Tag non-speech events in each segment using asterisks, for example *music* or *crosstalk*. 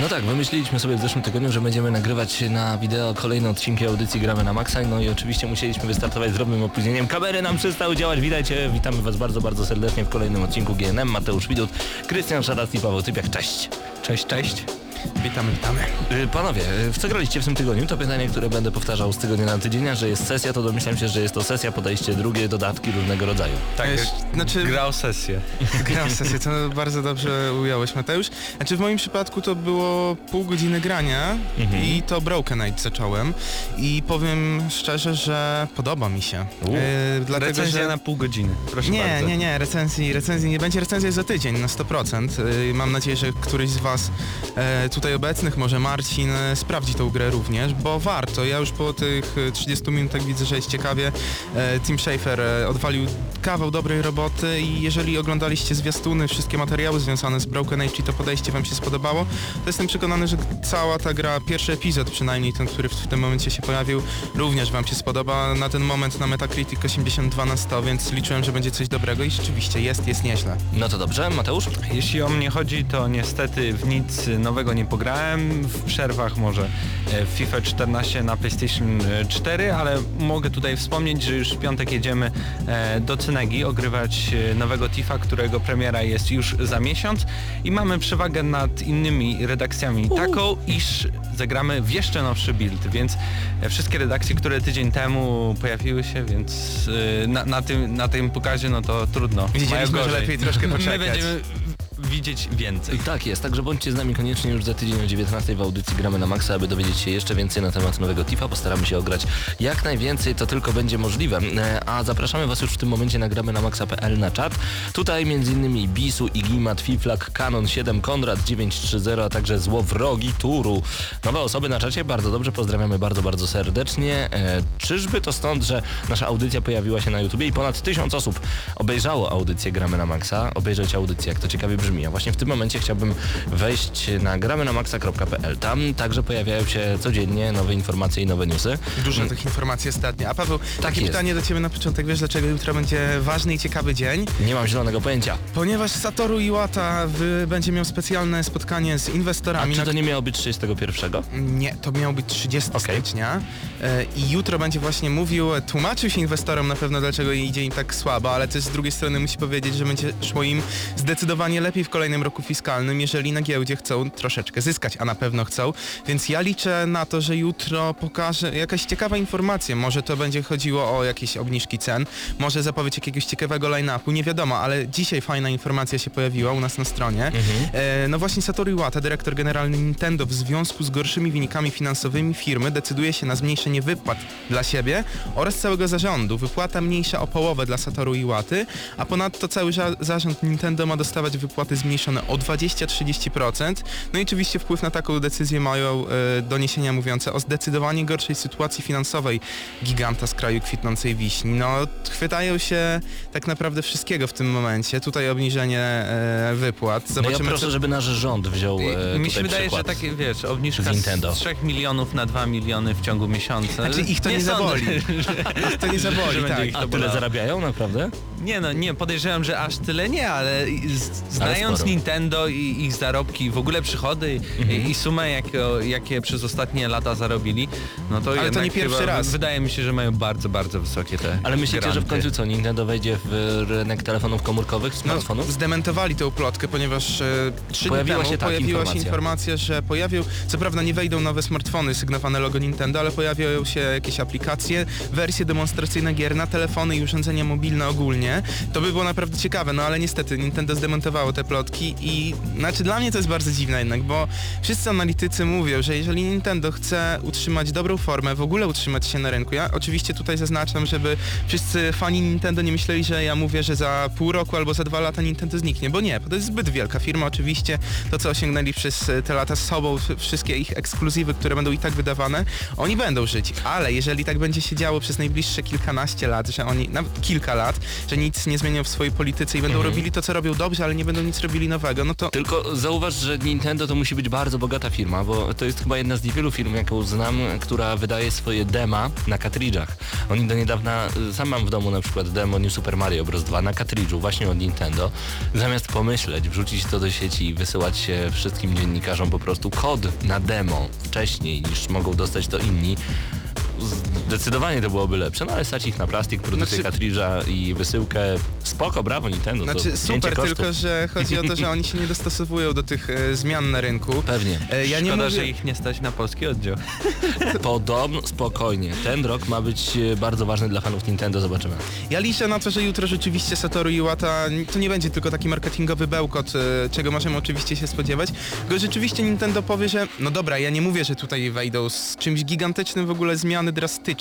No tak, wymyśliliśmy sobie w zeszłym tygodniu, że będziemy nagrywać na wideo kolejne odcinki audycji Gramy na Maxa, no i oczywiście musieliśmy wystartować z drobnym opóźnieniem. Kamery nam przestały działać, witajcie, witamy Was bardzo, bardzo serdecznie w kolejnym odcinku GNM. Mateusz Widut, Krystian Szarat i Paweł Typiak, cześć. Cześć, cześć. Witamy, witamy. Y, Panowie, y, w co graliście w tym tygodniu? To pytanie, które będę powtarzał z tygodnia na tydzień, a że jest sesja, to domyślam się, że jest to sesja, podejście drugie, dodatki różnego rodzaju. Tak, znaczy Grał sesję. *laughs* grałem sesję, to bardzo dobrze ująłeś Mateusz. Znaczy w moim przypadku to było pół godziny grania Mhm. i to Broken Night zacząłem i powiem szczerze, że podoba mi się. U. E, dlatego, Recenzja że... na pół godziny. Proszę Nie, bardzo. nie, nie, recenzji, recenzji nie będzie. Recenzja za tydzień na 100%. Yy, Mam nadzieję, że któryś z Was e, tutaj obecnych, może Marcin, e, sprawdzi tą grę również, bo warto. Ja już po tych e, 30 minutach widzę, że jest ciekawie. E, Tim Schafer e, odwalił kawał dobrej roboty i jeżeli oglądaliście zwiastuny, wszystkie materiały związane z Broken Age i to podejście Wam się spodobało, to jestem przekonany, że cała ta gra, pierwszy epizod przynajmniej, ten, który w, w tym momencie się pojawił, również Wam się spodoba. Na ten moment na Metacritic 82 na 100, więc liczyłem, że będzie coś dobrego i rzeczywiście jest, jest nieźle. No to dobrze, Mateusz? Jeśli o mnie chodzi, to niestety w nic nowego nie pograłem. W przerwach może e, w FIFA 14 na PlayStation 4, ale mogę tutaj wspomnieć, że już w piątek jedziemy e, do Cynegi ogrywać e, nowego Tifa, którego premiera jest już za miesiąc i mamy przewagę nad innymi redakcjami taką, iż zagramy w jeszcze nowszy build, więc e, wszystkie redakcje, które tydzień temu pojawiły się, więc e, na, na, tym, na tym pokazie no to trudno. Widzieliśmy, że lepiej troszkę *laughs* My poczekać. będziemy widzieć więcej. Tak jest, także bądźcie z nami koniecznie już za tydzień o 19 w audycji Gramy na Maxa, aby dowiedzieć się jeszcze więcej na temat nowego Tifa. Postaramy się ograć jak najwięcej, to tylko będzie możliwe. E, A zapraszamy Was już w tym momencie na gramy na maxa.pl na czat. Tutaj m.in. Bisu, Igimat, Fiflak, Canon 7, Konrad 930, a także Złowrogi Turu. Nowe osoby na czacie, bardzo dobrze, pozdrawiamy bardzo, bardzo serdecznie. E, czyżby to stąd, że nasza audycja pojawiła się na YouTubie i ponad tysiąc osób obejrzało audycję Gramy na Maxa, obejrzeć audycję, jak to ciekawie brzmi. A właśnie w tym momencie chciałbym wejść na gramy na maxa.pl. Tam także pojawiają się codziennie nowe informacje i nowe newsy. Dużo tych informacji ostatnio. A Paweł, takie Mm. jest. pytanie do Ciebie na początek. Wiesz, dlaczego jutro będzie ważny i ciekawy dzień? Nie mam zielonego pojęcia. Ponieważ Satoru Iwata będzie miał specjalne spotkanie z A inwestorami. czy na to nie miało być 31? Nie, to miał być 30 Okej. stycznia e, i jutro będzie właśnie mówił, tłumaczył się inwestorom na pewno dlaczego idzie im tak słabo, ale też z drugiej strony musi powiedzieć, że będzie szło im zdecydowanie lepiej w kolejnym roku fiskalnym, jeżeli na giełdzie chcą troszeczkę zyskać, a na pewno chcą, więc ja liczę na to, że jutro pokaże jakaś ciekawa informacja, może to będzie chodziło o jakieś obniżki cen, może zapowiedź jakiegoś ciekawego line-upu, nie wiadomo, ale dzisiaj fajna informacja się pojawiła u nas na stronie. E, no właśnie Satoru Iwata, dyrektor generalny Nintendo w związku z gorszymi wynikami finansowymi firmy decyduje się na zmniejszenie wypłat dla siebie oraz całego zarządu. Wypłata mniejsza o połowę dla Satoru Iwaty, a ponadto cały zarząd Nintendo ma dostawać wypłaty zmniejszone o 20-30%. No i oczywiście wpływ na taką decyzję mają e, doniesienia mówiące o zdecydowanie gorszej sytuacji finansowej giganta z kraju kwitnącej wiśni. No chwytają się tak naprawdę wszystkiego w tym momencie. Tutaj obniżenie e, wypłat. No ja Zobaczymy, proszę, co- żeby nasz rząd wziął e, Mi się wydaje, przykład. że takie, wiesz, obniżka z z, Nintendo. 3 milionów na 2 miliony w ciągu miesiąca. Znaczy ich to nie, sądzę, zaboli. *laughs* że- Ich to nie zaboli, tak. A tyle bolało. zarabiają, naprawdę? Nie no, nie, podejrzewam, że aż tyle nie, ale z- znając sporo. Nintendo i ich zarobki, w ogóle przychody Mhm. i, sumę, jakie, jakie przez ostatnie lata zarobili, no to to jednak nie pierwszy chyba, raz. Wydaje mi się, że mają bardzo, bardzo wysokie te Ale myślicie, że w granty. końcu co, Nintendo wejdzie w rynek telefonów komórkowych, smartfonów? No, zdementowali tę plotkę, ponieważ e, trzy Pojawiła dni temu się pojawiła informacja. się informacja, że pojawił, co prawda nie wejdą nowe smartfony sygnowane logo Nintendo, ale pojawiają się jakieś aplikacje, wersje demonstracyjne gier na telefony i urządzenia mobilne ogólnie. To by było naprawdę ciekawe, no ale niestety Nintendo zdemontowało te plotki i znaczy dla mnie to jest bardzo dziwne jednak, bo wszyscy analitycy mówią, że jeżeli Nintendo chce utrzymać dobrą formę, w ogóle utrzymać się na rynku, ja oczywiście tutaj zaznaczam, żeby wszyscy fani Nintendo nie myśleli, że ja mówię, że za pół roku albo za dwa lata Nintendo zniknie, bo nie, bo to jest zbyt wielka firma, oczywiście to co osiągnęli przez e, te lata z sobą, wszystkie ich ekskluzywy, które będą i tak wydawane, oni będą żyć, ale jeżeli tak będzie się działo przez najbliższe kilkanaście lat, że oni, nawet kilka lat, że nic nie zmienią w swojej polityce i będą Mhm. robili to, co robią dobrze, ale nie będą nic robili nowego, no to Tylko zauważ, że Nintendo to musi być bardzo bogata firma, bo to jest chyba jedna z niewielu firm, jaką znam, która wydaje swoje dema na kartridżach. Oni do niedawna, sam mam w domu na przykład demo New Super Mario Bros. 2 na kartridżu właśnie od Nintendo. Zamiast pomyśleć, wrzucić to do sieci i wysyłać się wszystkim dziennikarzom po prostu kod na demo wcześniej niż mogą dostać to inni, Zdecydowanie to byłoby lepsze, no ale stać ich na plastik, produkcję Znaczy- i wysyłkę. Spoko, brawo Nintendo. Znaczy super, kosztów. tylko że chodzi o to, że oni się nie dostosowują do tych e, zmian na rynku. Pewnie. E, ja nie Szkoda, mówię... że ich nie stać na polski oddział. *laughs* Podobno, spokojnie. Ten rok ma być e, bardzo ważny dla fanów Nintendo, zobaczymy. Ja liczę na to, że jutro rzeczywiście Satoru Iwata to nie będzie tylko taki marketingowy bełkot, e, czego możemy oczywiście się spodziewać, tylko rzeczywiście Nintendo powie, że no dobra, ja nie mówię, że tutaj wejdą z czymś gigantycznym w ogóle zmiany drastyczne,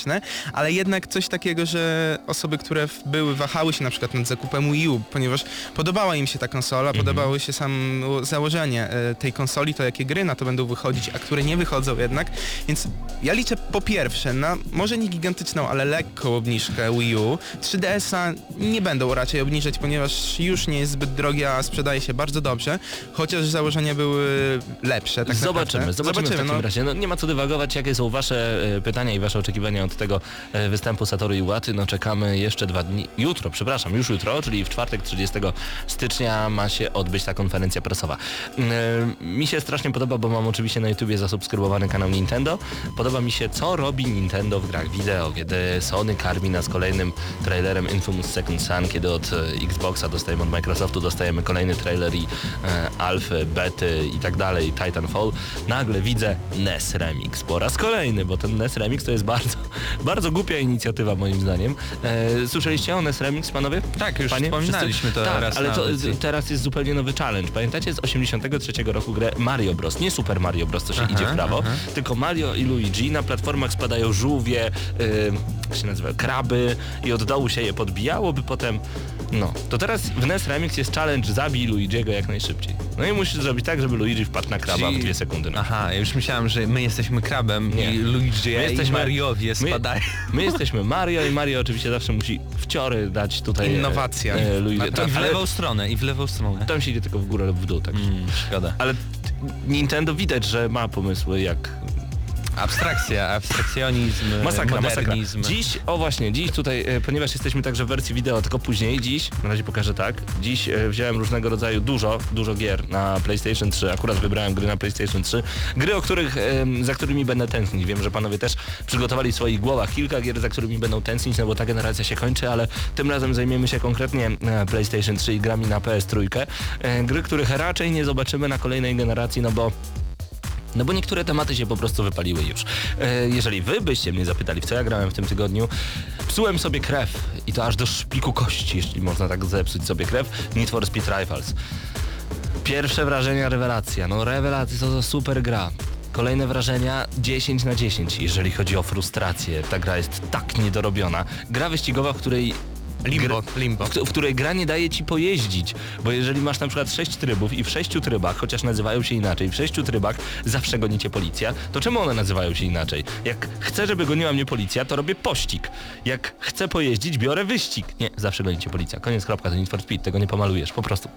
ale jednak coś takiego, że osoby, które były, wahały się na przykład nad zakupem Wii U, ponieważ podobała im się ta konsola, podobało się sam założenie e, tej konsoli, to jakie gry na to będą wychodzić, a które nie wychodzą jednak, więc ja liczę po pierwsze na może nie gigantyczną, ale lekką obniżkę Wii U. 3DS-a nie będą raczej obniżać, ponieważ już nie jest zbyt drogi, a sprzedaje się bardzo dobrze, chociaż założenia były lepsze. Tak zobaczymy, naprawdę. zobaczymy, w takim no. razie. No, nie ma co dywagować, jakie są wasze e, pytania i wasze oczekiwania od tego e, występu Satoru Iwaty. No czekamy jeszcze dwa dni, jutro, przepraszam, już jutro, czyli w czwartek 30 stycznia ma się odbyć ta konferencja prasowa. E, Mi się strasznie podoba, bo mam oczywiście na YouTubie zasubskrybowany kanał Nintendo. Podoba mi się, co robi Nintendo w grach wideo, kiedy Sony karmi nas kolejnym trailerem Infamous Second Son, kiedy od e, Xboxa dostajemy, od Microsoftu dostajemy kolejny trailer i e, alfy, bety i tak dalej, Titanfall. Nagle widzę NES Remix po raz kolejny, bo ten NES Remix to jest bardzo, bardzo głupia inicjatywa moim zdaniem. E, słyszeliście o NES Remix, panowie? Tak, już Panie? wspominaliśmy to tak, raz ale to, teraz jest zupełnie nowy challenge. Pamiętacie z 83 roku grę Mario Bros. Nie Super Mario Bros. co się Aha, idzie w prawo, aha. tylko Mario i Luigi. Na platformach spadają żółwie, yy, jak się nazywa, kraby i od dołu się je podbijało, by potem... No, to teraz w NES Remix jest challenge zabij Luigiego jak najszybciej. No i musisz zrobić tak, żeby Luigi wpadł na kraba Czyli- w dwie sekundy. No. Aha, ja już myślałem, że my jesteśmy krabem Nie. i Luigi My i jesteśmy- Mariowie my- spadają. My jesteśmy Mario i Mario oczywiście zawsze musi wciory dać tutaj... e, Innowacja. E, Luigi. Naprawdę. To, I w lewą stronę, i w lewą stronę. tam się idzie tylko w górę lub w dół, tak. Mm, szkoda. Ale Nintendo widać, że ma pomysły jak Abstrakcja, abstrakcjonizm, Masakra, masakra. modernizm. Dziś, o właśnie, dziś tutaj, e, ponieważ jesteśmy także w wersji wideo, tylko później, dziś, na razie pokażę tak, dziś e, wziąłem różnego rodzaju dużo, dużo gier na PlayStation 3, akurat wybrałem gry na PlayStation 3, gry, o których, za którymi będę tęsknić. Wiem, że panowie też przygotowali w swoich głowach kilka gier, za którymi będą tęsknić, no bo ta generacja się kończy, ale tym razem zajmiemy się konkretnie e, PlayStation 3 i grami na PS3. E, Gry, których raczej nie zobaczymy na kolejnej generacji, no bo no bo niektóre tematy się po prostu wypaliły już. E, jeżeli wy byście mnie zapytali, w co ja grałem w tym tygodniu, psułem sobie krew i to aż do szpiku kości, jeśli można tak zepsuć sobie krew, Need for Speed Rivals. Pierwsze wrażenia, rewelacja. No rewelacja, to, to super gra. Kolejne wrażenia 10 na 10, jeżeli chodzi o frustrację. Ta gra jest tak niedorobiona. Gra wyścigowa, w której Limbo, limbo. w, w której gra nie daje ci pojeździć, bo jeżeli masz na przykład sześć trybów i w sześciu trybach, chociaż nazywają się inaczej, w sześciu trybach zawsze goni cię policja, to czemu one nazywają się inaczej? Jak chcę, żeby goniła mnie policja, to robię pościg. Jak chcę pojeździć, biorę wyścig. Nie, zawsze goni cię policja. Koniec, kropka, to Need for Speed, tego nie pomalujesz, po prostu.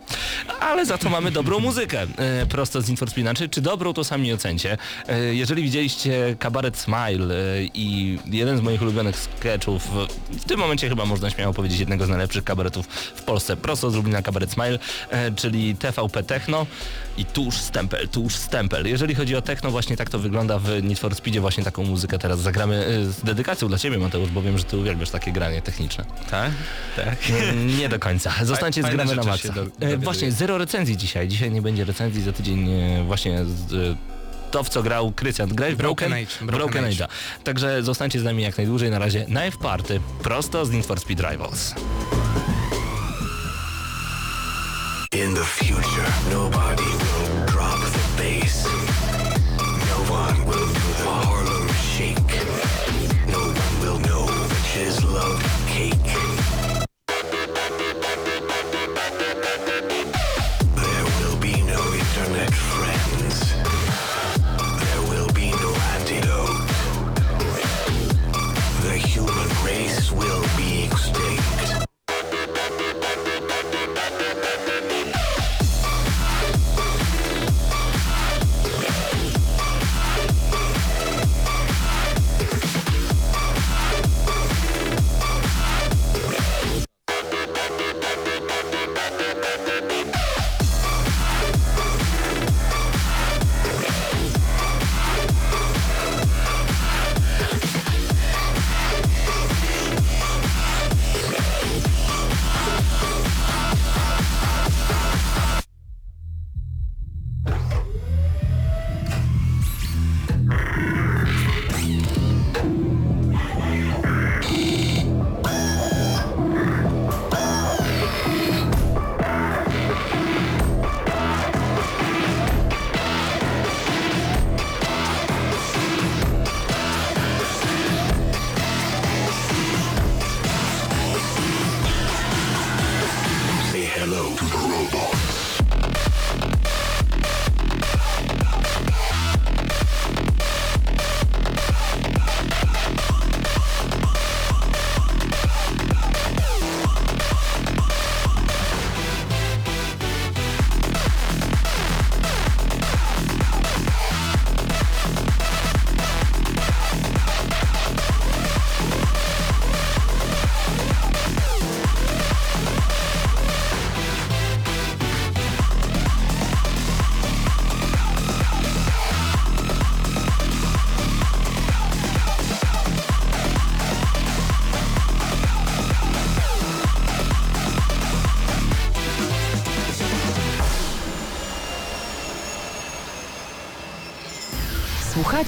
Ale za to mamy dobrą muzykę. E, prosto z Need for Speed. Znaczy, czy dobrą, to sami ocencie. E, jeżeli widzieliście Kabaret Smile e, i jeden z moich ulubionych sketchów, w tym momencie chyba można śmiało powiedzieć jednego z najlepszych kabaretów w Polsce, prosto z Lublina Kabaret Smile, e, czyli TVP Techno i tuż stempel, tuż stempel. Jeżeli chodzi o techno, właśnie tak to wygląda w Need for Speedzie, właśnie taką muzykę teraz zagramy e, z dedykacją dla Ciebie Mateusz, bo wiem, że Ty uwielbiasz takie granie techniczne. Tak? Tak. Nie, nie do końca. Zostańcie z gramy na maksa. do- E. Właśnie, zero recenzji dzisiaj. Dzisiaj nie będzie recenzji, za tydzień właśnie z, to, w co grał Krystian. Grałeś Broken Broken, Age, Broken, Broken Age. Także zostańcie z nami jak najdłużej. Na razie Knife Party, prosto z Need for Speed Rivals. In the future, nobody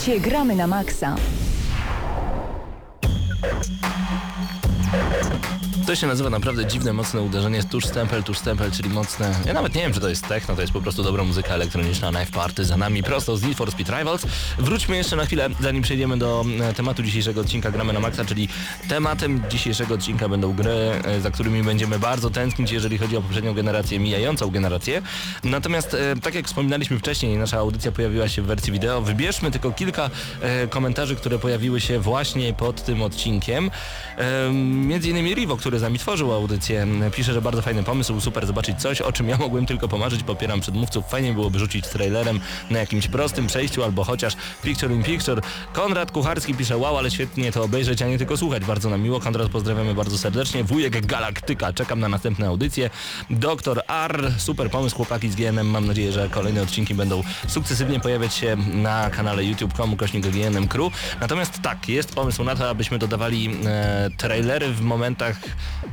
Słuchacie, gramy na maksa. To się nazywa naprawdę dziwne, mocne uderzenie, tuż stempel, tuż stempel, czyli mocne... Ja nawet nie wiem, czy to jest techno, to jest po prostu dobra muzyka elektroniczna, Knife Party za nami, prosto z Need for Speed Rivals. Wróćmy jeszcze na chwilę, zanim przejdziemy do e, tematu dzisiejszego odcinka Gramy na Maxa, czyli tematem dzisiejszego odcinka będą gry, e, za którymi będziemy bardzo tęsknić, jeżeli chodzi o poprzednią generację, mijającą generację. Natomiast, e, tak jak wspominaliśmy wcześniej, nasza audycja pojawiła się w wersji wideo, wybierzmy tylko kilka komentarzy, które pojawiły się właśnie pod tym odcinkiem. Między innymi Rivo, który z nami tworzył audycję, pisze, że bardzo fajny pomysł, super zobaczyć coś, o czym ja mogłem tylko pomarzyć, popieram przedmówców, fajnie byłoby rzucić trailerem na jakimś prostym przejściu albo chociaż picture in picture. Konrad Kucharski pisze, wow, ale świetnie to obejrzeć, a nie tylko słuchać, bardzo nam miło. Konrad, pozdrawiamy bardzo serdecznie. Wujek Galaktyka, czekam na następne audycje. Doktor R, super pomysł, chłopaki z GNM, mam nadzieję, że kolejne odcinki będą sukcesywnie pojawiać się na kanale youtube.com kośnik GNM Crew. Natomiast tak, jest pomysł na to, abyśmy dodawali e, trailery w momentach,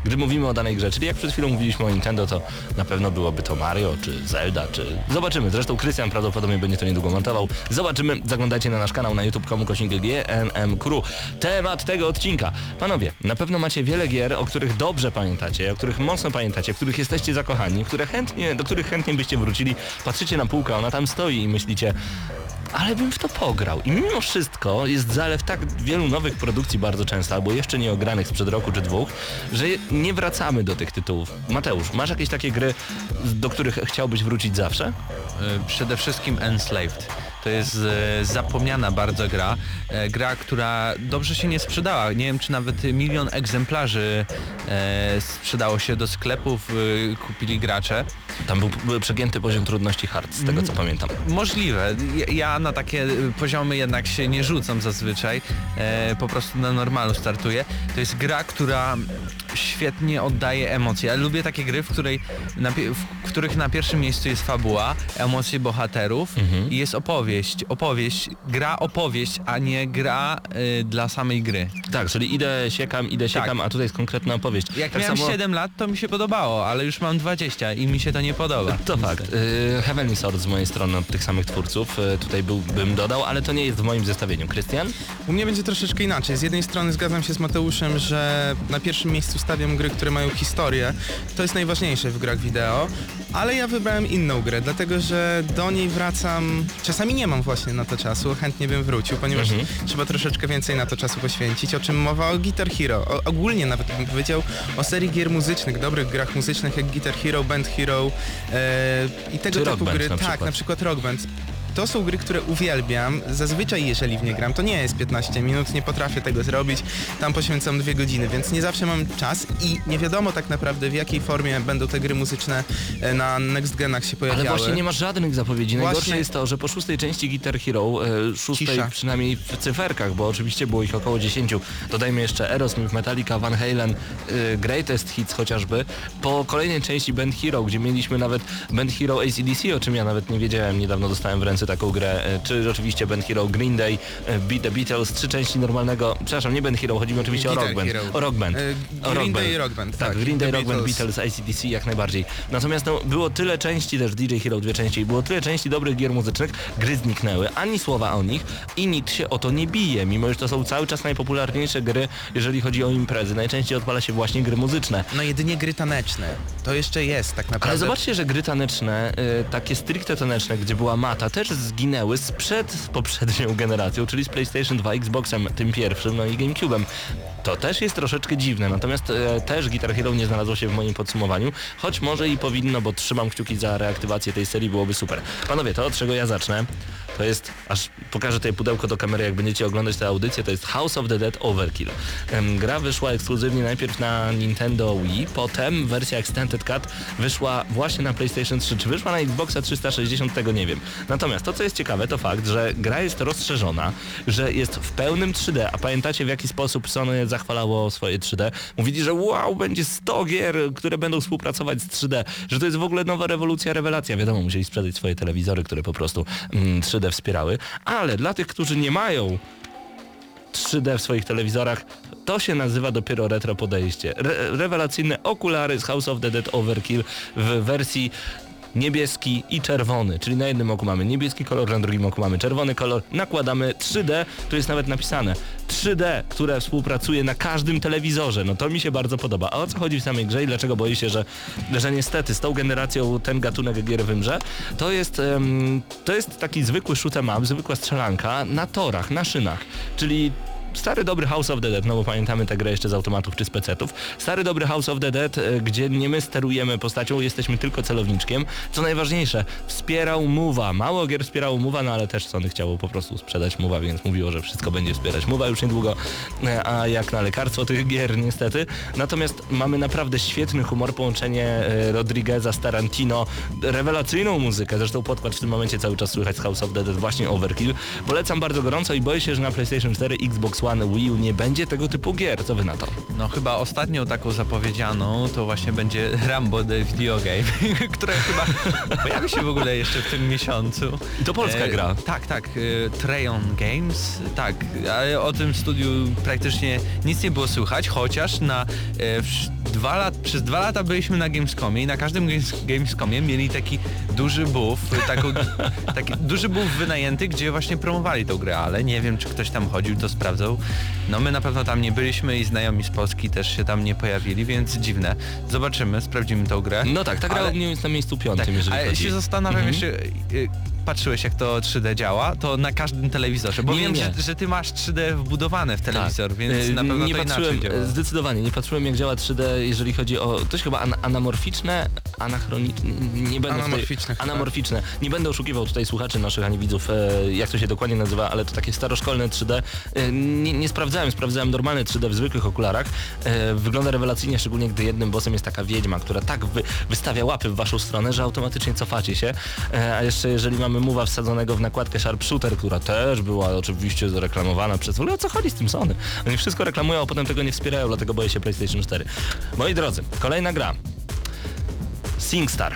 gdy mówimy o danej grze. Czyli jak przed chwilą mówiliśmy o Nintendo, to na pewno byłoby to Mario, czy Zelda, czy... Zobaczymy. Zresztą Krystian prawdopodobnie będzie to niedługo montował. Zobaczymy. Zaglądajcie na nasz kanał na youtube.com kośnik GNM Crew. Temat tego odcinka. Panowie, na pewno macie wiele gier, o których dobrze pamiętacie, o których mocno pamiętacie, w których jesteście zakochani, które chętnie, do których chętnie byście wrócili. Patrzycie na półkę, ona tam stoi i myślicie, ale bym w to pograł. I mimo wszystko jest zalew tak wielu nowych produkcji bardzo często, albo jeszcze nie ogranych sprzed roku czy dwóch, że nie wracamy do tych tytułów. Mateusz, masz jakieś takie gry, do których chciałbyś wrócić zawsze? E, Przede wszystkim Enslaved. To jest e, zapomniana bardzo gra. E, gra, która dobrze się nie sprzedała. Nie wiem, czy nawet milion egzemplarzy e, sprzedało się do sklepów, e, kupili gracze. Tam był, był przegięty poziom trudności hard, z tego co pamiętam. Możliwe. Ja- na takie poziomy jednak się nie rzucam zazwyczaj. E, po prostu na normalu startuję. To jest gra, która świetnie oddaje emocje. Ja lubię takie gry, w, której na, w których na pierwszym miejscu jest fabuła, emocje bohaterów i jest opowieść. Opowieść, gra opowieść, a nie gra y, dla samej gry. Tak, czyli idę, siekam, idę, Tak. siekam, a tutaj jest konkretna opowieść. Jak tak miałem samo... 7 lat, to mi się podobało, ale już mam 20 i mi się to nie podoba. To fakt. Y, Heavenly Sword z mojej strony od tych samych twórców. Y, tutaj był, bym dodał, ale to nie jest w moim zestawieniu. Krystian? U mnie będzie troszeczkę inaczej. Z jednej strony zgadzam się z Mateuszem, że na pierwszym miejscu stawiam gry, które mają historię. To jest najważniejsze w grach wideo. Ale ja wybrałem inną grę, dlatego że do niej wracam. Czasami nie mam właśnie na to czasu, chętnie bym wrócił, ponieważ Mhm. trzeba troszeczkę więcej na to czasu poświęcić. O czym mowa o Guitar Hero. O, ogólnie nawet bym powiedział o serii gier muzycznych, dobrych grach muzycznych jak Guitar Hero, Band Hero e, i tego Czy typu Band gry. na tak, na przykład Rock Band. To są gry, które uwielbiam. Zazwyczaj jeżeli w nie gram, to nie jest 15 minut, nie potrafię tego zrobić. Tam poświęcam dwie godziny, więc nie zawsze mam czas i nie wiadomo tak naprawdę w jakiej formie będą te gry muzyczne e, na Next Genach się pojawiały. Ale właśnie nie ma żadnych zapowiedzi. Najgorsze Właśnie- jest to, że po szóstej części Guitar Hero, e, szóstej Cisza. przynajmniej w cyferkach, bo oczywiście było ich około 10, dodajmy jeszcze Aerosmith, Metallica, Van Halen, e, Greatest Hits chociażby. Po kolejnej części Band Hero, gdzie mieliśmy nawet Band Hero ACDC, o czym ja nawet nie wiedziałem, niedawno dostałem w ręce taką grę, e, czy oczywiście Band Hero Green Day, e, Beat the Beatles, trzy części normalnego, przepraszam, nie Band Hero, chodzi mi oczywiście Guitar o Rock Band. Hero. O Rock Band. E, Green Day i Rock Band, Tak, tak, Green Day, Rock Band, Beatles. ACDC jak najbardziej. Natomiast no, było tyle części też DJ Hero dwie części, było tyle części dobrych gier muzycznych, gry zniknęły, ani słowa o nich i nikt się o to nie bije, mimo że to są cały czas najpopularniejsze gry, jeżeli chodzi o imprezy. Najczęściej odpala się właśnie gry muzyczne. No jedynie gry taneczne. To jeszcze jest tak naprawdę. Ale zobaczcie, że gry taneczne, y, takie stricte taneczne, gdzie była mata, też zginęły sprzed poprzednią generacją, czyli z PlayStation 2, Xboxem tym pierwszym, no i GameCube'em. To też jest troszeczkę dziwne, natomiast e, też Guitar Hero nie znalazło się w moim podsumowaniu, choć może i powinno, bo trzymam kciuki za reaktywację tej serii, byłoby super. Panowie, to od czego ja zacznę, to jest, aż pokażę tutaj pudełko do kamery, jak będziecie oglądać tę audycję, to jest House of the Dead Overkill. Gra wyszła ekskluzywnie najpierw na Nintendo Wii, potem wersja Extended Cut wyszła właśnie na PlayStation 3. Czy wyszła na Xboxa 360, tego nie wiem. Natomiast to, co jest ciekawe, to fakt, że gra jest rozszerzona, że jest w pełnym 3D, a pamiętacie w jaki sposób Sony zachwalało swoje 3D? Mówili, że wow, będzie 100 gier, które będą współpracować z 3D, że to jest w ogóle nowa rewolucja, rewelacja. Wiadomo, musieli sprzedać swoje telewizory, które po prostu mm, 3D wspierały, ale dla tych, którzy nie mają 3D w swoich telewizorach, to się nazywa dopiero retro podejście. Re rewelacyjne okulary z House of the Dead Overkill w wersji niebieski i czerwony, czyli na jednym oku mamy niebieski kolor, na drugim oku mamy czerwony kolor, nakładamy 3D, tu jest nawet napisane 3D, które współpracuje na każdym telewizorze, no to mi się bardzo podoba. A o co chodzi w samej grze i dlaczego boję się, że, że niestety z tą generacją ten gatunek gier wymrze, to jest, to jest taki zwykły shoot'em up, zwykła strzelanka na torach, na szynach, czyli Stary dobry House of the Dead, no bo pamiętamy tę grę jeszcze z automatów czy z pecetów. Stary dobry House of the Dead, e, gdzie nie my sterujemy postacią, jesteśmy tylko celowniczkiem. Co najważniejsze, wspierał Move'a. Mało gier wspierało Move'a, no ale też Sony chciało po prostu sprzedać Move'a, więc mówiło, że wszystko będzie wspierać Move'a już niedługo, e, a jak na lekarstwo tych gier niestety. Natomiast mamy naprawdę świetny humor, połączenie e, Rodrigueza z Tarantino, rewelacyjną muzykę, zresztą podkład w tym momencie cały czas słychać z House of the Dead, właśnie Overkill. Polecam bardzo gorąco i boję się, że na PlayStation 4, Xbox One, Wii U nie będzie tego typu gier. Co wy na to? No chyba ostatnią taką zapowiedzianą to właśnie będzie Rambo the Video Game, *laughs* która chyba *laughs* pojawi się w ogóle jeszcze w tym miesiącu. I to polska E, gra. Tak, tak. E, Trayon Games, tak, ale o tym studiu praktycznie nic nie było słychać, chociaż na e, dwa lat, przez dwa lata byliśmy na Gamescomie i na każdym Games, Gamescomie mieli taki duży buff, taką, *laughs* taki duży buff wynajęty, gdzie właśnie promowali tą grę, ale nie wiem, czy ktoś tam chodził, to sprawdzał. No my na pewno tam nie byliśmy i znajomi z Polski też się tam nie pojawili, więc dziwne. Zobaczymy, sprawdzimy tą grę. No tak, ta gra Ale- mnie jest na miejscu piątym, tak, jeżeli ale chodzi. się zastanawiam Mhm. jeszcze, y, patrzyłeś jak to 3D działa, to na każdym telewizorze, bo Nie, wiem, nie. Że, że ty masz 3D wbudowane w telewizor, więc E, na pewno nie to patrzyłem, działa. e, Zdecydowanie, nie patrzyłem jak działa 3D, jeżeli chodzi o... To jest chyba an anamorficzne, anachroniczne, nie będę Anamorficzne tutaj. Anamorficzne. Nie będę oszukiwał tutaj słuchaczy naszych ani widzów, e, jak to się dokładnie nazywa, ale to takie staroszkolne 3D. E, nie, nie sprawdzałem, sprawdzałem normalne 3D w zwykłych okularach. E, wygląda rewelacyjnie, szczególnie gdy jednym bossem jest taka wiedźma, która tak wy, wystawia łapy w waszą stronę, że automatycznie cofacie się. A jeszcze jeżeli mamy muwa wsadzonego w nakładkę Sharpshooter, która też była oczywiście zareklamowana przez... W ogóle o co chodzi z tym Sony? Oni wszystko reklamują, a potem tego nie wspierają, dlatego boję się PlayStation 4. Moi drodzy, kolejna gra. SingStar.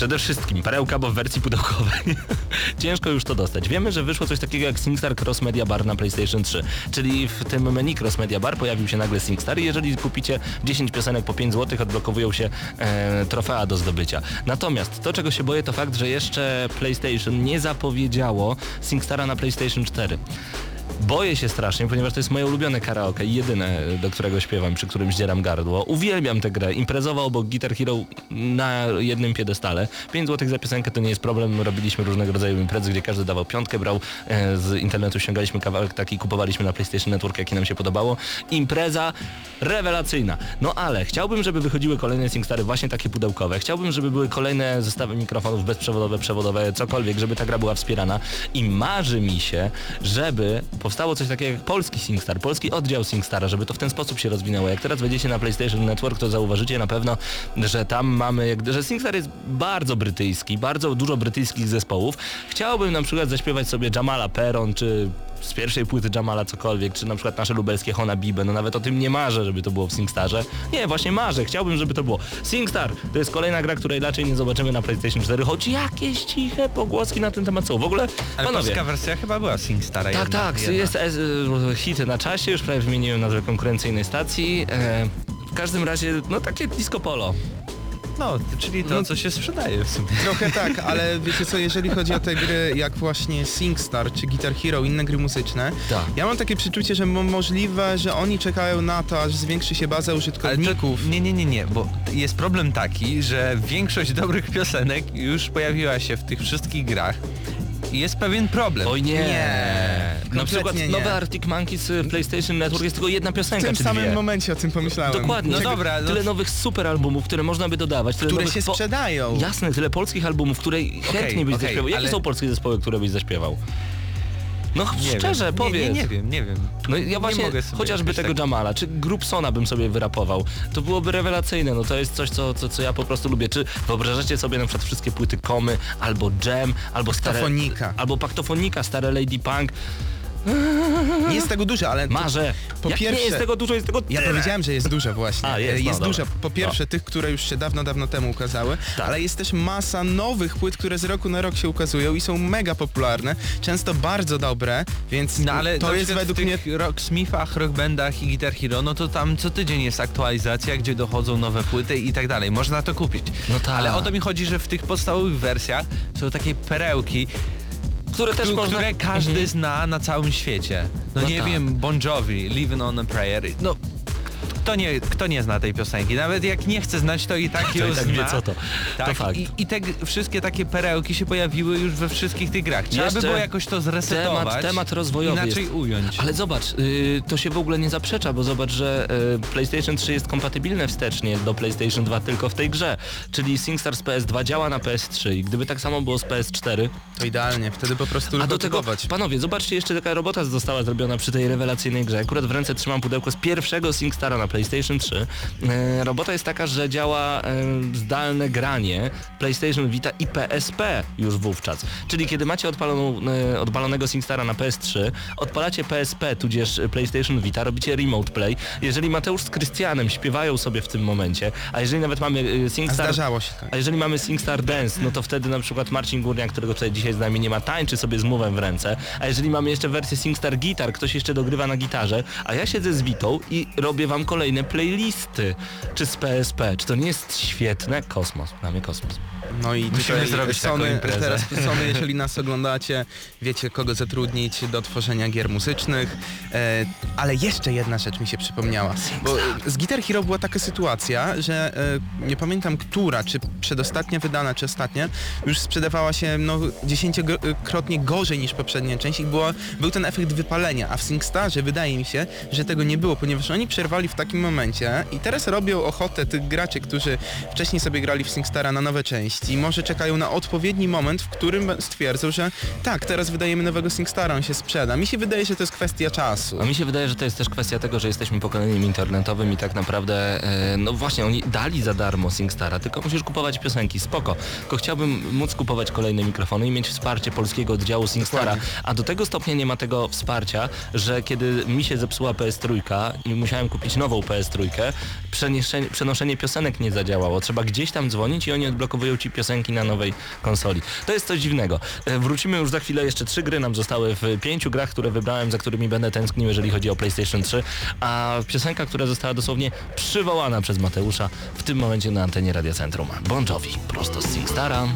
Przede wszystkim perełka, bo w wersji pudełkowej *laughs* ciężko już to dostać. Wiemy, że wyszło coś takiego jak SingStar Cross Media Bar na PlayStation 3, czyli w tym menu Cross Media Bar pojawił się nagle SingStar i jeżeli kupicie 10 piosenek po 5 zł, odblokowują się e, trofea do zdobycia. Natomiast to, czego się boję, to fakt, że jeszcze PlayStation nie zapowiedziało SingStara na PlayStation 4. Boję się strasznie, ponieważ to jest moje ulubione karaoke i jedyne, do którego śpiewam, przy którym zdzieram gardło. Uwielbiam tę grę. Imprezowa obok Guitar Hero na jednym piedestale. 5 zł za piosenkę to nie jest problem. Robiliśmy różnego rodzaju imprezy, gdzie każdy dawał piątkę, brał e, z internetu, ściągaliśmy kawałek taki, kupowaliśmy na PlayStation Network, jaki nam się podobało. Impreza rewelacyjna. No ale chciałbym, żeby wychodziły kolejne SingStary właśnie takie pudełkowe. Chciałbym, żeby były kolejne zestawy mikrofonów bezprzewodowe, przewodowe, cokolwiek, żeby ta gra była wspierana. I marzy mi się, żeby powstało coś takiego jak polski SingStar, polski oddział SingStara, żeby to w ten sposób się rozwinęło. Jak teraz wejdziecie na PlayStation Network, to zauważycie na pewno, że tam mamy, że SingStar jest bardzo brytyjski, bardzo dużo brytyjskich zespołów. Chciałbym na przykład zaśpiewać sobie Jamala Peron, czy z pierwszej płyty Jamala cokolwiek, czy na przykład nasze lubelskie Hona Bibe, no nawet o tym nie marzę, żeby to było w SingStarze. Nie, właśnie marzę, chciałbym, żeby to było. SingStar to jest kolejna gra, której raczej nie zobaczymy na PlayStation 4, choć jakieś ciche pogłoski na ten temat są. W ogóle, Ale panowie, polska wersja chyba była SingStara tak, jedna, tak, jedna. jest e, hity na czasie, już prawie wymieniłem nazwę konkurencyjnej stacji. E, w każdym razie, no takie disco polo. No, czyli to, No- co się sprzedaje w sumie. Trochę tak, ale wiecie co, jeżeli chodzi o te gry jak właśnie SingStar czy Guitar Hero, inne gry muzyczne, Tak. ja mam takie przeczucie, że mo- możliwe, że oni czekają na to, aż zwiększy się baza użytkowników. to, nie, nie, nie, nie, bo jest problem taki, że większość dobrych piosenek już pojawiła się w tych wszystkich grach jest pewien problem. Oj nie. Nie, na przykład nie. nowe Arctic Monkeys y, PlayStation Network jest tylko jedna W piosenka tym czy samym dwie. momencie o tym pomyślałem. Dokładnie. No Czego- dobra, no- Tyle nowych super albumów, które można by dodawać. Tyle Które nowych się po- sprzedają. Jasne, tyle polskich albumów, które chętnie byś okej, zaśpiewał. Jakie ale- są polskie zespoły, które byś zaśpiewał? No Nie szczerze, wiem. powiedz. Nie, nie, nie wiem, nie wiem. No ja właśnie chociażby tego tak- Jamala, czy Grupsona bym sobie wyrapował, to byłoby rewelacyjne, no to jest coś, co, co, co ja po prostu lubię. Czy wyobrażacie sobie na przykład wszystkie płyty Komy, albo Jam, albo stare... Paktofonika. Albo Paktofonika, stare Lady Punk. Nie jest tego dużo, ale Marzę. po Jak nie pierwsze- jest tego dużo, jest tego Ja tyle. powiedziałem, że jest dużo właśnie. A, jest, no, dobra. dużo. Po pierwsze tych, które już się dawno, dawno temu ukazały, Tak. ale jest też masa nowych płyt, które z roku na rok się ukazują i są mega popularne, często bardzo dobre, więc No ale to jest według w mnie tych Rocksmithach, Rockbandach i Guitar Hero, no to tam co tydzień jest aktualizacja, gdzie dochodzą nowe płyty i tak dalej. Można to kupić. No tak. Ale o to mi chodzi, że w tych podstawowych wersjach są takie perełki, Które też które można... każdy Mhm. zna na całym świecie. No, No nie tak. wiem, Bon Jovi, Living on a Prayer. No, kto nie, kto nie zna tej piosenki? Nawet jak nie chce znać, to i tak To ją i tak zna. wie, co to. Tak, To fakt. I, i te wszystkie takie perełki się pojawiły już we wszystkich tych grach. Trzeba Jeszcze by było jakoś to zresetować. temat- temat rozwojowy Inaczej jest. ująć. Ale zobacz, y, to się w ogóle nie zaprzecza, bo zobacz, że y, PlayStation 3 jest kompatybilne wstecznie do PlayStation 2 tylko w tej grze. Czyli SingStar z PS2 działa na PS3 i gdyby tak samo było z PS4, to idealnie, wtedy po prostu a do tego, kupować. panowie, zobaczcie, jeszcze taka robota została zrobiona przy tej rewelacyjnej grze. Akurat w ręce trzymam pudełko z pierwszego SingStara na PlayStation 3. E, robota jest taka, że działa e, zdalne granie PlayStation Vita i PSP już wówczas. Czyli kiedy macie odpaloną, e, odpalonego SingStara na PS3, odpalacie PSP, tudzież PlayStation Vita, robicie remote play. Jeżeli Mateusz z Krystianem śpiewają sobie w tym momencie, a jeżeli nawet mamy A SingStar... zdarzało się tak. A jeżeli mamy SingStar Dance, no to wtedy na przykład Marcin Górniak, którego tutaj dzisiaj z nami nie ma, tańczy sobie z mówem w ręce. A jeżeli mamy jeszcze wersję SingStar Guitar, ktoś jeszcze dogrywa na gitarze, a ja siedzę z Witą i robię wam kolejne playlisty. Czy z PSP. Czy to nie jest świetne? Kosmos. Dla mnie kosmos. No i Musimy zrobić Sony, teraz Sony, jeżeli nas oglądacie, wiecie kogo zatrudnić do tworzenia gier muzycznych. E, ale jeszcze jedna rzecz mi się przypomniała. Bo z Guitar Hero była taka sytuacja, że e, nie pamiętam która, czy przedostatnia wydana, czy ostatnia, już sprzedawała się no, dziesięciokrotnie gorzej niż poprzednia część i było, był ten efekt wypalenia. A w SingStarze wydaje mi się, że tego nie było, ponieważ oni przerwali w takim momencie i teraz robią ochotę tych graczy, którzy wcześniej sobie grali w SingStara na nowe części. Może czekają na odpowiedni moment, w którym stwierdzą, że tak, teraz wydajemy nowego SingStara, on się sprzeda. Mi się wydaje, że to jest kwestia czasu. A mi się wydaje, że to jest też kwestia tego, że jesteśmy pokoleniem internetowym i tak naprawdę, e, no właśnie, oni dali za darmo SingStara, tylko musisz kupować piosenki, spoko. Tylko chciałbym móc kupować kolejne mikrofony i mieć wsparcie polskiego oddziału SingStara, a do tego stopnia nie ma tego wsparcia, że kiedy mi się zepsuła PS3 i musiałem kupić nową PS3, przeniesienie- przenoszenie piosenek nie zadziałało. Trzeba gdzieś tam dzwonić i oni odblokowują ci piosenki na nowej konsoli. To jest coś dziwnego. E, Wrócimy już za chwilę, jeszcze trzy gry nam zostały w pięciu grach, które wybrałem, za którymi będę tęsknił, jeżeli chodzi o PlayStation 3, a piosenka, która została dosłownie przywołana przez Mateusza w tym momencie na antenie Radia Centrum. Bon Jovi, prosto z SingStara.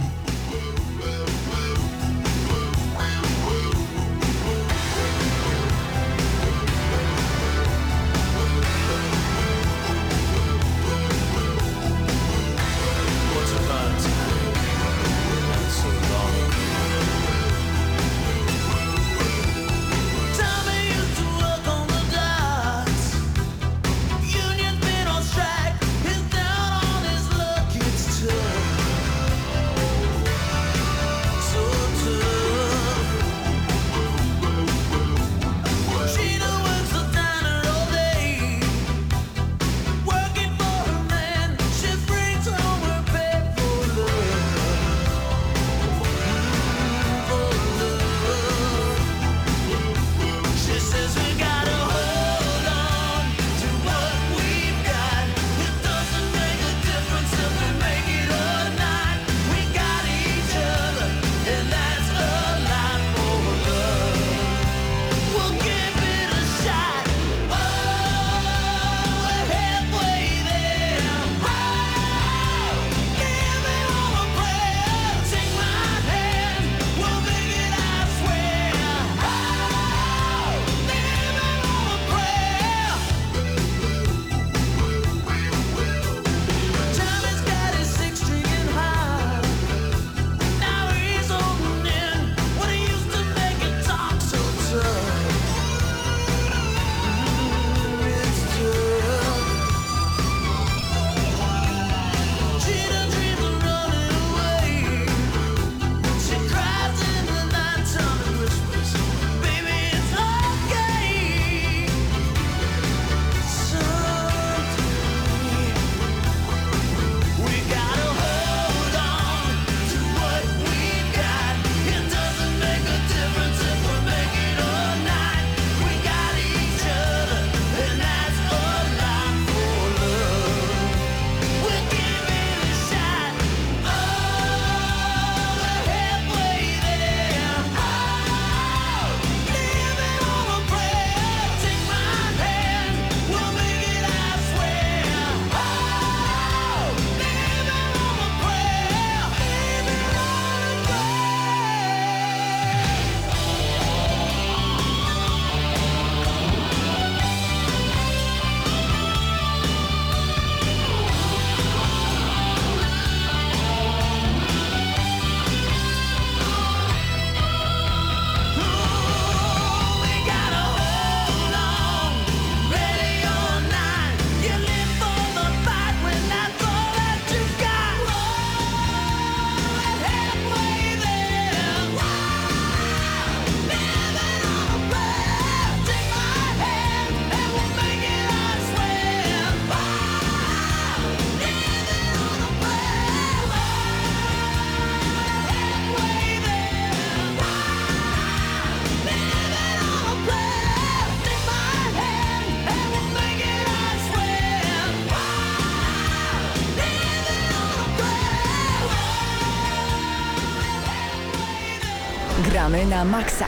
Na maksa.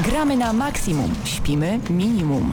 Gramy na maksimum. Śpimy minimum.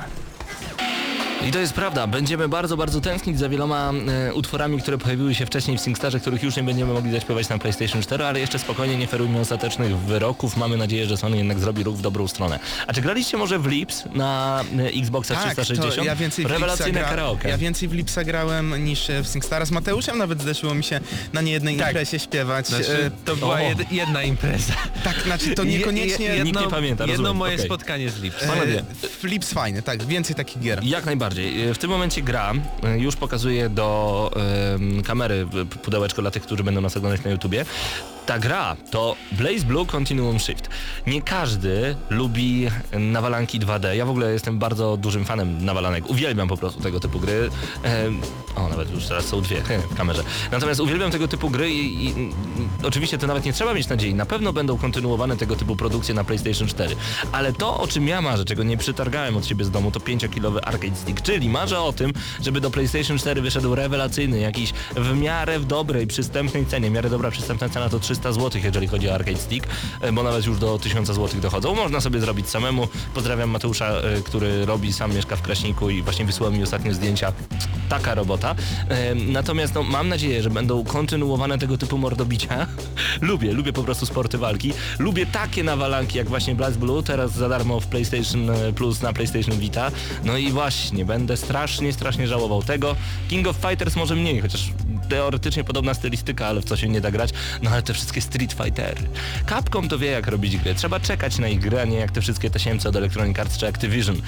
I to jest prawda, będziemy bardzo, bardzo tęsknić za wieloma e, utworami, które pojawiły się wcześniej w SingStarze, których już nie będziemy mogli zaśpiewać na PlayStation 4, ale jeszcze spokojnie nie ferujmy ostatecznych wyroków. Mamy nadzieję, że Sony jednak zrobi ruch w dobrą stronę. A czy graliście może w Lips na e, Xboxa Tak, 360? to ja więcej w Rewelacyjne Lipsa gra- karaoke. Ja więcej w Lipsa grałem niż e, w SingStara. Z Mateuszem nawet zdarzyło mi się na niejednej Tak. imprezie śpiewać. Znaczy, E, to była jed, jedna impreza. tak, znaczy to niekoniecznie... Je, je, Nikt nie pamięta, Jedno rozumiem, moje okej. spotkanie z Lips. e, Panowie. w Lips fajny, tak, więcej takich gier. Jak najbardziej. E, W tym momencie gra e, już pokazuje do kamery pudełeczko dla tych, którzy będą nas oglądać na YouTubie. Ta gra to Blaze Blue Continuum Shift. Nie każdy lubi nawalanki 2D. Ja w ogóle jestem bardzo dużym fanem nawalanek. Uwielbiam po prostu tego typu gry. O, nawet już teraz są dwie w kamerze. Natomiast uwielbiam tego typu gry i, i oczywiście to nawet nie trzeba mieć nadziei. Na pewno będą kontynuowane tego typu produkcje na PlayStation 4. Ale to, o czym ja marzę, czego nie przytargałem od siebie z domu, to 5-kilowy arcade stick. Czyli marzę o tym, żeby do PlayStation 4 wyszedł rewelacyjny, jakiś w miarę w dobrej, przystępnej cenie. W miarę dobra, przystępna cena to 300 zł, jeżeli chodzi o arcade stick, e, bo nawet już do 1000 zł dochodzą. Można sobie zrobić samemu. Pozdrawiam Mateusza, e, który robi, sam mieszka w Kraśniku i właśnie wysłał mi ostatnie zdjęcia. Taka robota. E, Natomiast no, mam nadzieję, że będą kontynuowane tego typu mordobicia. *laughs* lubię, lubię po prostu sporty walki. Lubię takie nawalanki jak właśnie Blast Blue, teraz za darmo w PlayStation Plus na PlayStation Vita. No i właśnie, będę strasznie, strasznie żałował tego. King of Fighters może mniej, chociaż teoretycznie podobna stylistyka, ale w co się nie da grać. No ale te wszystkie Street Fightery. Capcom to wie jak robić gry. Trzeba czekać na ich grę, a nie jak te wszystkie tasiemce od Electronic Arts czy Activision.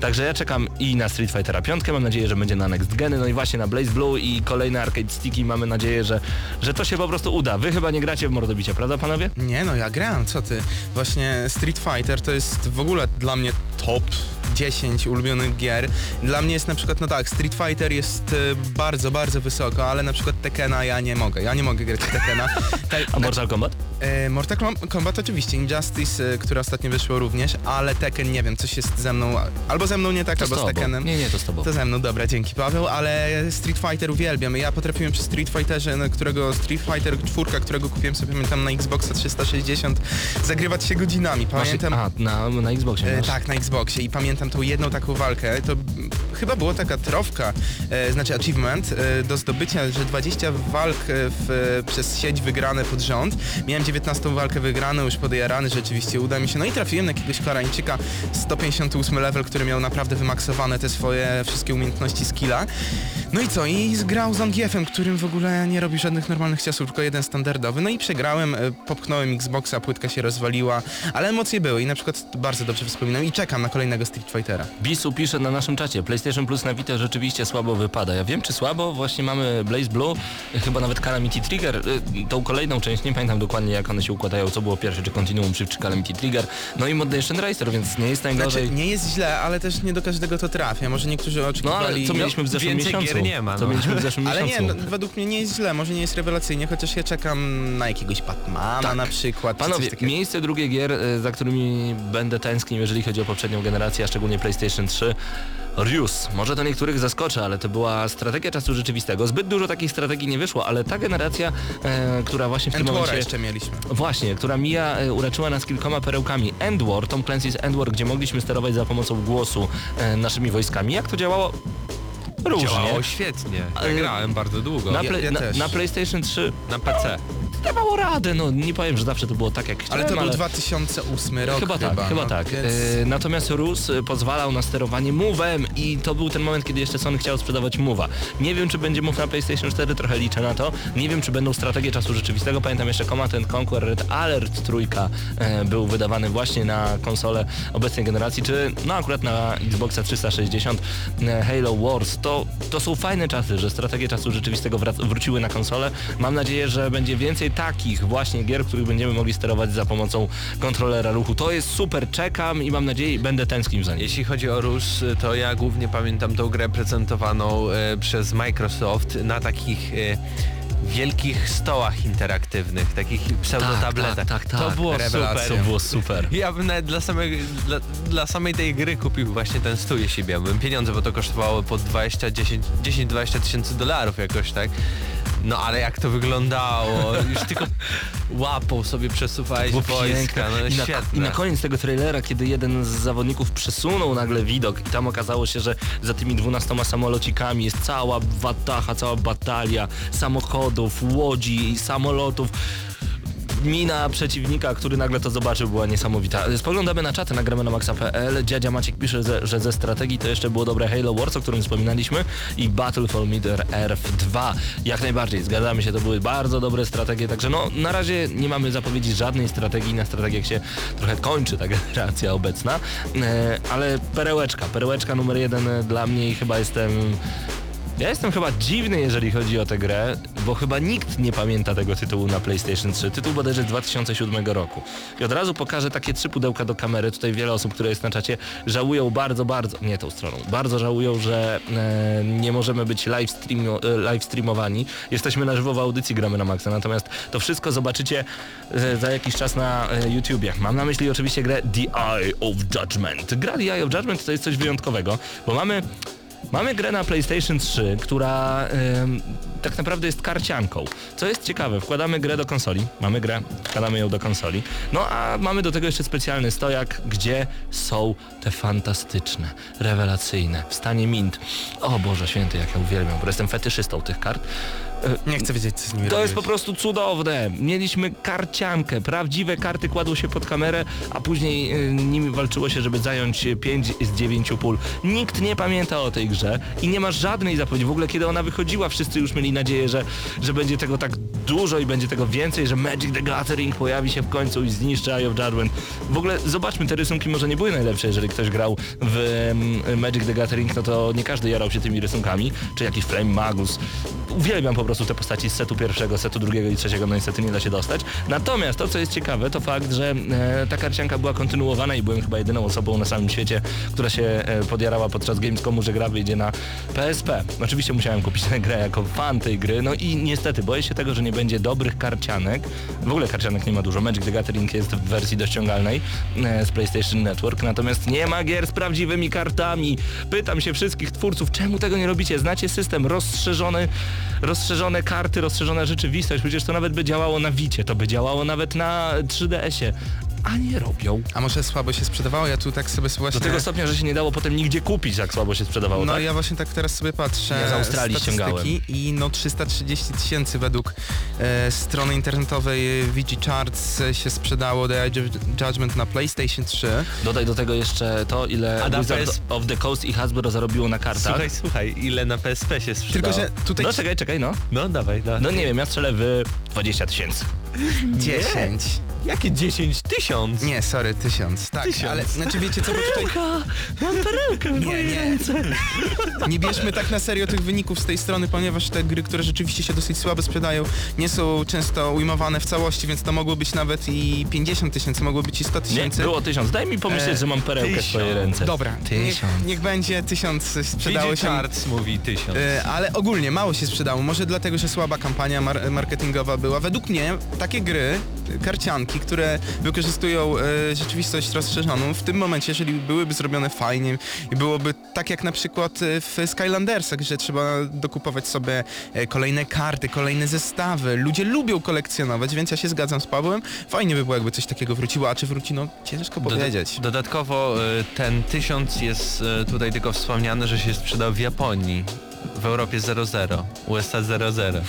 Także ja czekam i na Street Fightera 5, mam nadzieję, że będzie na Next Geny, no i właśnie na Blaze Blue i kolejne arcade sticki. Mamy nadzieję, że, że to się po prostu uda. Wy chyba nie gracie w mordobicie, prawda panowie? Nie no, ja grałem, co ty. Właśnie Street Fighter to jest w ogóle dla mnie top 10 ulubionych gier. Dla mnie jest na przykład, no tak, Street Fighter jest e, bardzo, bardzo wysoko, ale na przykład Tekena ja nie mogę. Ja nie mogę grać w Tekena. *laughs* A Mortal Kombat? E, Mortal Kom- Kombat oczywiście, Injustice, e, które ostatnio wyszło również, ale Tekken nie wiem, coś jest ze mną, albo ze mną nie tak, To z albo z tobą. Tekkenem. Nie, nie, to z tobą. To ze mną, dobra, dzięki Paweł, ale Street Fighter uwielbiam. Ja potrafiłem przy Street Fighterze, no, którego Street Fighter 4, którego kupiłem sobie pamiętam na Xboxa 360, zagrywać się godzinami. Pamiętam. A, na, na Xboxie E, masz? tak, na Xboxie i pamiętam tą jedną taką walkę, to chyba była taka trofka, e, znaczy achievement e, do zdobycia, że 20 walk e, w, przez sieć wygrane pod rząd. Miałem 19 walkę wygraną, już podjarany, rzeczywiście uda mi się. No i trafiłem na jakiegoś Koreańczyka 158 level, który miał naprawdę wymaksowane te swoje wszystkie umiejętności skilla. No i co? I grał z Zangiefem, którym w ogóle nie robi żadnych normalnych ciosów, tylko jeden standardowy. No i przegrałem, e, popchnąłem Xboxa, płytka się rozwaliła, ale emocje były i na przykład bardzo dobrze wspominam i czekam na kolejnego Street Fightera. Bisu pisze na naszym czacie, PlayStation Plus na Vita rzeczywiście słabo wypada. Ja wiem czy słabo, właśnie mamy Blaze Blue, chyba nawet Calamity Trigger, y, tą kolejną część, nie pamiętam dokładnie jak one się układają, co było pierwsze, czy Continuum Shift, czy Calamity Trigger, no i Modernation Racer, więc nie jest najgorzej. Znaczy, nie jest źle, ale też nie do każdego to trafia. Może niektórzy No ale oczekiwali... co mieliśmy w zeszłym więcej miesiącu? gier nie ma, Co no. mieliśmy w zeszłym ale nie, miesiącu? no, według mnie nie jest źle, może nie jest rewelacyjnie, chociaż ja czekam na jakiegoś Batmana Tak. na przykład. Panowie, miejsce drugie gier, y, za którymi będę tęsknił, jeżeli chodzi o poprzednią generację, a szczególnie PlayStation 3. Rius. Może to niektórych zaskoczy, ale to była strategia czasu rzeczywistego. Zbyt dużo takich strategii nie wyszło, ale ta generacja, e, która właśnie w tym End Wara momencie... jeszcze mieliśmy. Właśnie, która mija, e, uraczyła nas kilkoma perełkami. End War, Tom Clancy's End War, gdzie mogliśmy sterować za pomocą głosu e, naszymi wojskami. Jak to działało? Różnie. Działało świetnie. Ja grałem bardzo długo. Na, Na, play, ja na, na PlayStation 3 PC. Dawało radę, no nie powiem, że zawsze to było tak jak chciałem, Ale to był 2008 rok Chyba tak, chyba no, tak. Więc... E, natomiast Rus e, pozwalał na sterowanie Move'em i to był ten moment, kiedy jeszcze Sony chciał sprzedawać Move'a. Nie wiem, czy będzie Move na PlayStation 4, trochę liczę na to. Nie wiem, czy będą strategie czasu rzeczywistego. Pamiętam jeszcze Command and Conquer Red Alert trójka e, był wydawany właśnie na konsolę obecnej generacji, czy no akurat na Xboxa 360 e, Halo Wars. To, to są fajne czasy, że strategie czasu rzeczywistego wrac- wróciły na konsolę. Mam nadzieję, że będzie więcej takich właśnie gier, których będziemy mogli sterować za pomocą kontrolera ruchu. To jest super, czekam i mam nadzieję, będę tęsknił za nim. Jeśli chodzi o Rus, to ja głównie pamiętam tą grę prezentowaną e, przez Microsoft na takich e, wielkich stołach interaktywnych, takich pseudotabletach. tak, tak, tak. To było Rewelacja. super. To było super. Ja bym nawet dla samej, dla, dla samej tej gry kupił właśnie ten stół, jeśli miałbym pieniądze, bo to kosztowało po 20, 10, 10-20 tysięcy dolarów jakoś, tak? No ale jak to wyglądało, już tylko łapą sobie przesuwałeś wojska, no I, na, świetne. I na koniec tego trailera, kiedy jeden z zawodników przesunął nagle widok i tam okazało się, że za tymi dwunastoma samolocikami jest cała watacha, cała batalia samochodów, łodzi, samolotów. Mina przeciwnika, który nagle to zobaczył, była niesamowita. Spoglądamy na czaty, nagramy na maxa.pl. Dziadzia Maciek pisze, że, że ze strategii to jeszcze było dobre Halo Wars, o którym wspominaliśmy i Battle for Middle Earth 2. Jak najbardziej, zgadzamy się, to były bardzo dobre strategie, także no na razie nie mamy zapowiedzi żadnej strategii, na strategiach się trochę kończy ta *laughs* generacja obecna, e, ale perełeczka, perełeczka numer jeden e, dla mnie i chyba jestem ja jestem chyba dziwny, jeżeli chodzi o tę grę, bo chyba nikt nie pamięta tego tytułu na PlayStation 3. Tytuł bodajże z 2007 roku. I od razu pokażę takie trzy pudełka do kamery. Tutaj wiele osób, które jest na czacie, żałują bardzo, bardzo, nie tą stroną, bardzo żałują, że e, nie możemy być live, streamu, e, live streamowani. Jesteśmy na żywo w audycji Gramy na Maxa, natomiast to wszystko zobaczycie e, za jakiś czas na e, YouTubie. Mam na myśli oczywiście grę The Eye of Judgment. Gra The Eye of Judgment to jest coś wyjątkowego, bo mamy Mamy grę na PlayStation 3, która tak naprawdę jest karcianką. Co jest ciekawe, wkładamy grę do konsoli, mamy grę, wkładamy ją do konsoli, no a mamy do tego jeszcze specjalny stojak, gdzie są te fantastyczne, rewelacyjne, w stanie mint. O Boże Święty, jak ja uwielbiam, bo jestem fetyszystą tych kart. Nie chcę wiedzieć, co z nimi To jest po prostu cudowne. Mieliśmy karciankę, prawdziwe karty kładły się pod kamerę, a później y, nimi walczyło się, żeby zająć 5 z 9 pól. Nikt nie pamięta o tej grze i nie ma żadnej zapowiedzi. W ogóle kiedy ona wychodziła, wszyscy już mieli nadzieję, że, że będzie tego tak dużo i będzie tego więcej, że Magic the Gathering pojawi się w końcu i zniszczy Eye of Judgment. W ogóle zobaczmy, te rysunki może nie były najlepsze, jeżeli ktoś grał w Magic the Gathering, no to nie każdy jarał się tymi rysunkami, czy jakiś Flame Magus. Uwielbiam po prostu te postaci z setu pierwszego, setu drugiego i trzeciego, no niestety nie da się dostać. Natomiast to, co jest ciekawe, to fakt, że e, ta karcianka była kontynuowana i byłem chyba jedyną osobą na samym świecie, która się e, podjarała podczas Gamescomu, że gra wyjdzie na PSP. Oczywiście musiałem kupić tę grę jako fan tej gry, no i niestety boję się tego, że nie będzie dobrych karcianek. W ogóle karcianek nie ma dużo. Magic the Gathering jest w wersji dościągalnej e, z PlayStation Network, natomiast nie ma gier z prawdziwymi kartami. Pytam się wszystkich twórców, czemu tego nie robicie? Znacie system rozszerzony, rozszerzone karty, rozszerzona rzeczywistość, przecież to nawet by działało na Wicie, to by działało nawet na 3DS-ie, a nie robią. A może słabo się sprzedawało? Ja tu tak sobie właśnie... Do tego stopnia, że się nie dało potem nigdzie kupić, jak słabo się sprzedawało, No tak? ja właśnie tak teraz sobie patrzę. Ja z Australii statystyki I no 330 tysięcy według e, strony internetowej VG Charts się sprzedało The Age of Judgment na PlayStation 3. Dodaj do tego jeszcze to, ile Wizard PS of the Coast i Hasbro zarobiło na kartach. Słuchaj, słuchaj, ile na PSP się sprzedało. Tylko, że tutaj No czekaj, czekaj, no. No dawaj, dawaj. No nie wiem, ja strzelę w 20 tysięcy. 10. Jakie 10 tysiąc? Nie, sorry, 1000. Tak, Tysiąc. ale znaczy wiecie co, bo tutaj... Mam perełkę w Nie, mojej nie. ręce. Nie bierzmy tak na serio tych wyników z tej strony, ponieważ te gry, które rzeczywiście się dosyć słabo sprzedają, nie są często ujmowane w całości, więc to mogło być nawet i 50 tysięcy, mogło być i 100 Nie, tysięcy. było tysiąc. Daj mi pomyśleć, E, że mam perełkę w swojej tysiąc. ręce. Dobra, niech, Tysiąc. niech będzie 1000 sprzedało VG się. Charts mówi tysiąc. E, ale ogólnie mało się sprzedało. Może dlatego, że słaba kampania mar- marketingowa była. Według mnie takie gry, e, które wykorzystują e, rzeczywistość rozszerzoną, w tym momencie, jeżeli byłyby zrobione fajnie i byłoby tak jak na przykład e, w Skylandersach, że trzeba dokupować sobie e, kolejne karty, kolejne zestawy. Ludzie lubią kolekcjonować, więc ja się zgadzam z Pawłem. Fajnie by było, jakby coś takiego wróciło, a czy wróci, no ciężko powiedzieć. Dodatkowo y, ten tysiąc jest tutaj tylko wspomniany, że się sprzedał w Japonii. W Europie 00, USA 00.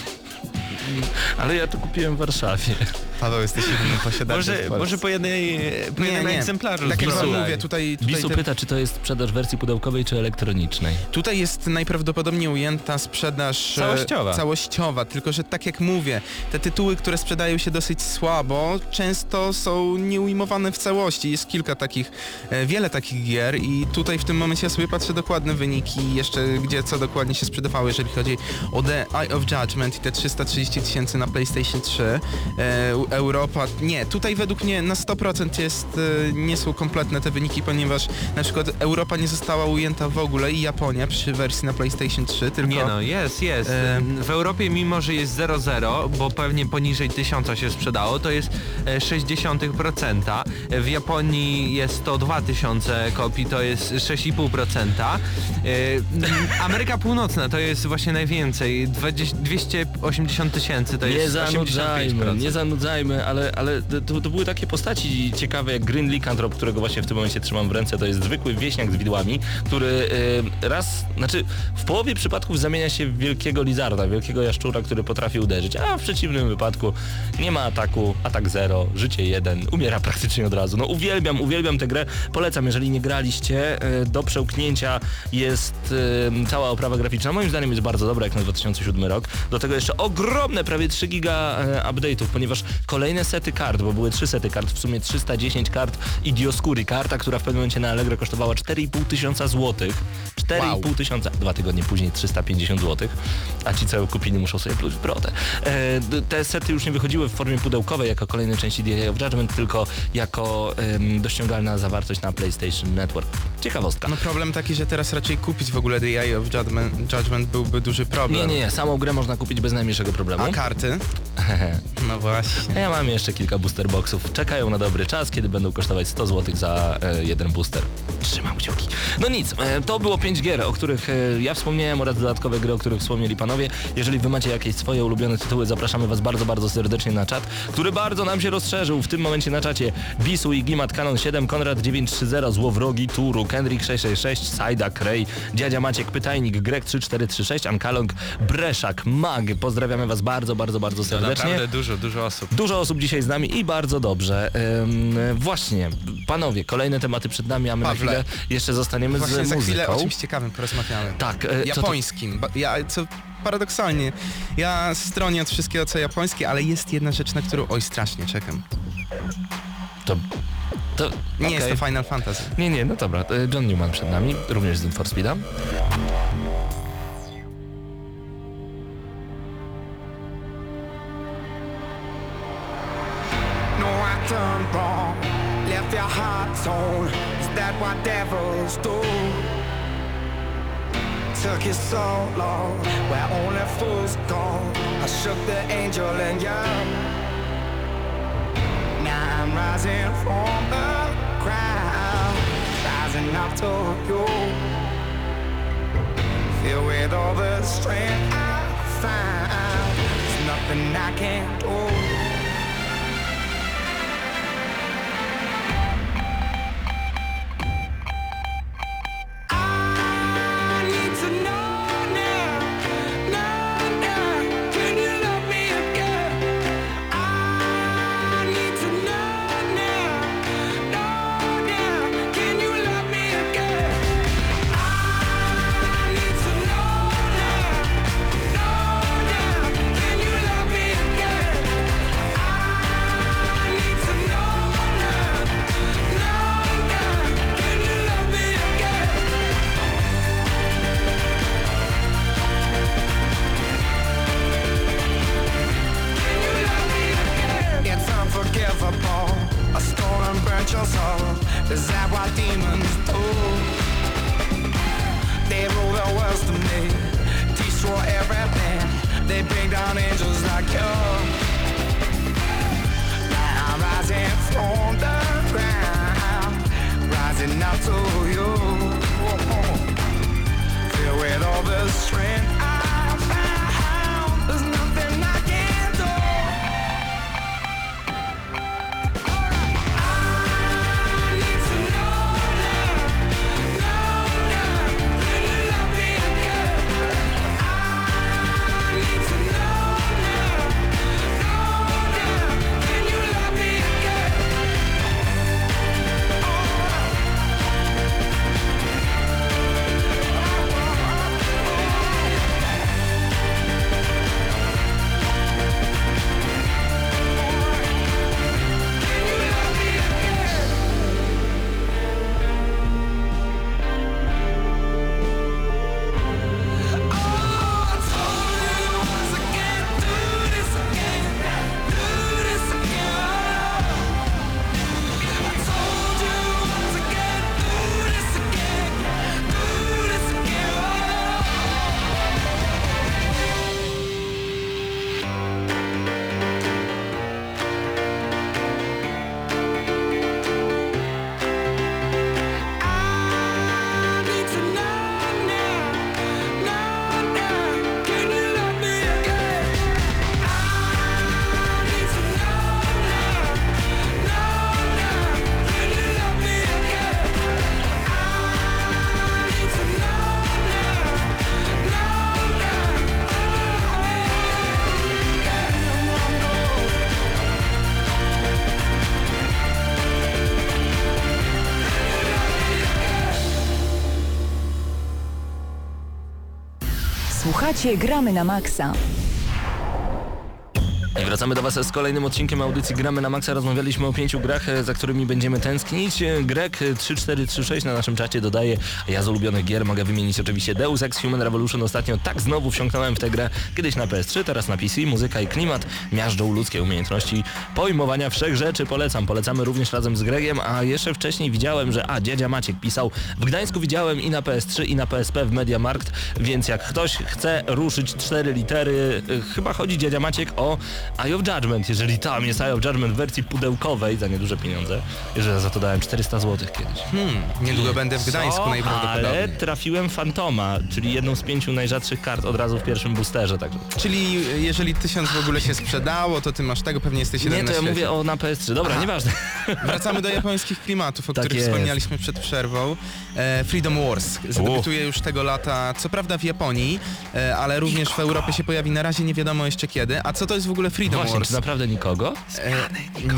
Ale ja to kupiłem w Warszawie. Paweł, jesteś jedynym posiadaczem Może, może po jednej po jednym egzemplarzu Tak jak mówię, tutaj, tutaj Bisu te- pyta, czy to jest sprzedaż wersji pudełkowej, czy elektronicznej. Tutaj jest najprawdopodobniej ujęta sprzedaż e, Całościowa. całościowa, tylko że tak jak mówię, te tytuły, które sprzedają się dosyć słabo, często są nieujmowane w całości. Jest kilka takich, e, wiele takich gier i tutaj w tym momencie ja sobie patrzę dokładne wyniki, jeszcze gdzie co dokładnie się sprzedawało, jeżeli chodzi o The Eye of Judgment i te 330 tysięcy na PlayStation 3. E, Europa, nie, tutaj według mnie na 100% jest, e, nie są kompletne te wyniki, ponieważ na przykład Europa nie została ujęta w ogóle i Japonia przy wersji na PlayStation 3, tylko... Nie no, jest, jest. E, W Europie mimo, że jest 0,0, bo pewnie poniżej 1000 się sprzedało, to jest e, 0,6%. W Japonii jest 102 tysiące kopii, to jest 6,5%. E, m, Ameryka Północna to jest właśnie najwięcej, 20, 280 tysięcy to Nie jest zanudzajmy, 85%. nie zanudzajmy, ale, ale to, to były takie postaci ciekawe jak Green Lycantrop, którego właśnie w tym momencie trzymam w ręce. To jest zwykły wieśniak z widłami, który y, raz, znaczy w połowie przypadków zamienia się w wielkiego lizarda, wielkiego jaszczura, który potrafi uderzyć, a w przeciwnym wypadku nie ma ataku, atak zero, życie jeden, umiera praktycznie od razu. No uwielbiam, uwielbiam tę grę, polecam, jeżeli nie graliście, y, do przełknięcia jest y, cała oprawa graficzna. Moim zdaniem jest bardzo dobra jak na 2007 rok. Do tego jeszcze ogromne, prawie 3 giga update'ów, ponieważ kolejne sety kart, bo były trzy sety kart, w sumie 310 kart i Dioscuri, karta, która w pewnym momencie na Allegro kosztowała 4,5 tysiąca złotych. 4,5 Wow. tysiąca, dwa tygodnie później 350 złotych, a ci co kupili muszą sobie pluć w brodę. E, te sety już nie wychodziły w formie pudełkowej jako kolejne części DA of Judgment, tylko jako em, dościągalna zawartość na PlayStation Network. Ciekawostka. No problem taki, że teraz raczej kupić w ogóle The Eye of Judgment, judgment byłby duży problem. Nie, nie, nie. Samą grę można kupić bez najmniejszego problemu. A karty? *laughs* no właśnie. Ja mam jeszcze kilka booster boxów. Czekają na dobry czas, kiedy będą kosztować 100 zł za e, jeden booster. Trzymam kciuki. No nic, e, to było 5 gier, o których e, ja wspomniałem oraz dodatkowe gry, o których wspomnieli panowie. Jeżeli wy macie jakieś swoje ulubione tytuły, zapraszamy was bardzo, bardzo serdecznie na czat, który bardzo nam się rozszerzył. W tym momencie na czacie Bisu i Gimat Canon 7, Konrad 930, Złowrogi, Turuk, Henrik666, Sajda, Krej, Dziadzia Maciek, Pytajnik, Grek3436, Ankalong, Breszak, Mag. Pozdrawiamy Was bardzo, bardzo, bardzo serdecznie. Naprawdę dużo, dużo osób. Dużo osób dzisiaj z nami i bardzo dobrze. Ym, właśnie, panowie, kolejne tematy przed nami, a my Pawle. na chwilę jeszcze zostaniemy właśnie z muzyką. za chwilę o czymś ciekawym porozmawiamy. Tak. Y, Japońskim. To... Ja, co paradoksalnie, ja stronię od wszystkiego co japońskie, ale jest jedna rzecz, na którą oj strasznie czekam. To, to, Nie okej. jest to Final Fantasy. Nie, nie, no dobra. e, John Newman przed nami, również z Need for Speeda. No, I done wrong. Left your heart torn. Is that what devils do? Took you so long, where only fools go. I shook the angel in you. I'm rising from the ground, rising up to you. Filled with all the strength I found, there's nothing I can't do. Słuchacie Gramy na Maxa. Wracamy do Was z kolejnym odcinkiem audycji Gramy na Maxa. Rozmawialiśmy o pięciu grach, e, za którymi będziemy tęsknić. E, Grek e, 3436 na naszym czacie dodaje, ja z ulubionych gier mogę wymienić oczywiście Deus Ex Human Revolution. Ostatnio tak znowu wsiąknąłem w tę grę, kiedyś na PS3, teraz na PC. Muzyka i klimat miażdżą ludzkie umiejętności pojmowania wszech rzeczy. Polecam. Polecamy również razem z Gregiem, a jeszcze wcześniej widziałem, że a, dziadzia Maciek pisał, w Gdańsku widziałem i na PS3 i na PSP w Mediamarkt, więc jak ktoś chce ruszyć cztery litery, e, chyba chodzi dziadzia Maciek o Eye of Judgment, jeżeli tam jest Eye of Judgment w wersji pudełkowej za nieduże pieniądze, jeżeli za to dałem 400 zł kiedyś. Hmm, niedługo będę w Gdańsku Co? Ale najprawdopodobniej. trafiłem Fantoma, czyli jedną z pięciu najrzadszych kart od razu w pierwszym boosterze, także. Czyli jeżeli tysiąc w ogóle się sprzedało, to ty masz tego, pewnie jesteś jeden Nie, na to ja świecie. mówię o na PS3. Dobra, nieważne. *laughs* Wracamy do japońskich klimatów, o Tak których jest. wspomnialiśmy przed przerwą. E, Freedom Wars zadebiutuje już tego lata, co prawda w Japonii, e, ale również w Europie się pojawi na razie nie wiadomo jeszcze kiedy. A co to jest w ogóle Freedom Właśnie, Wars? czy naprawdę nikogo? E,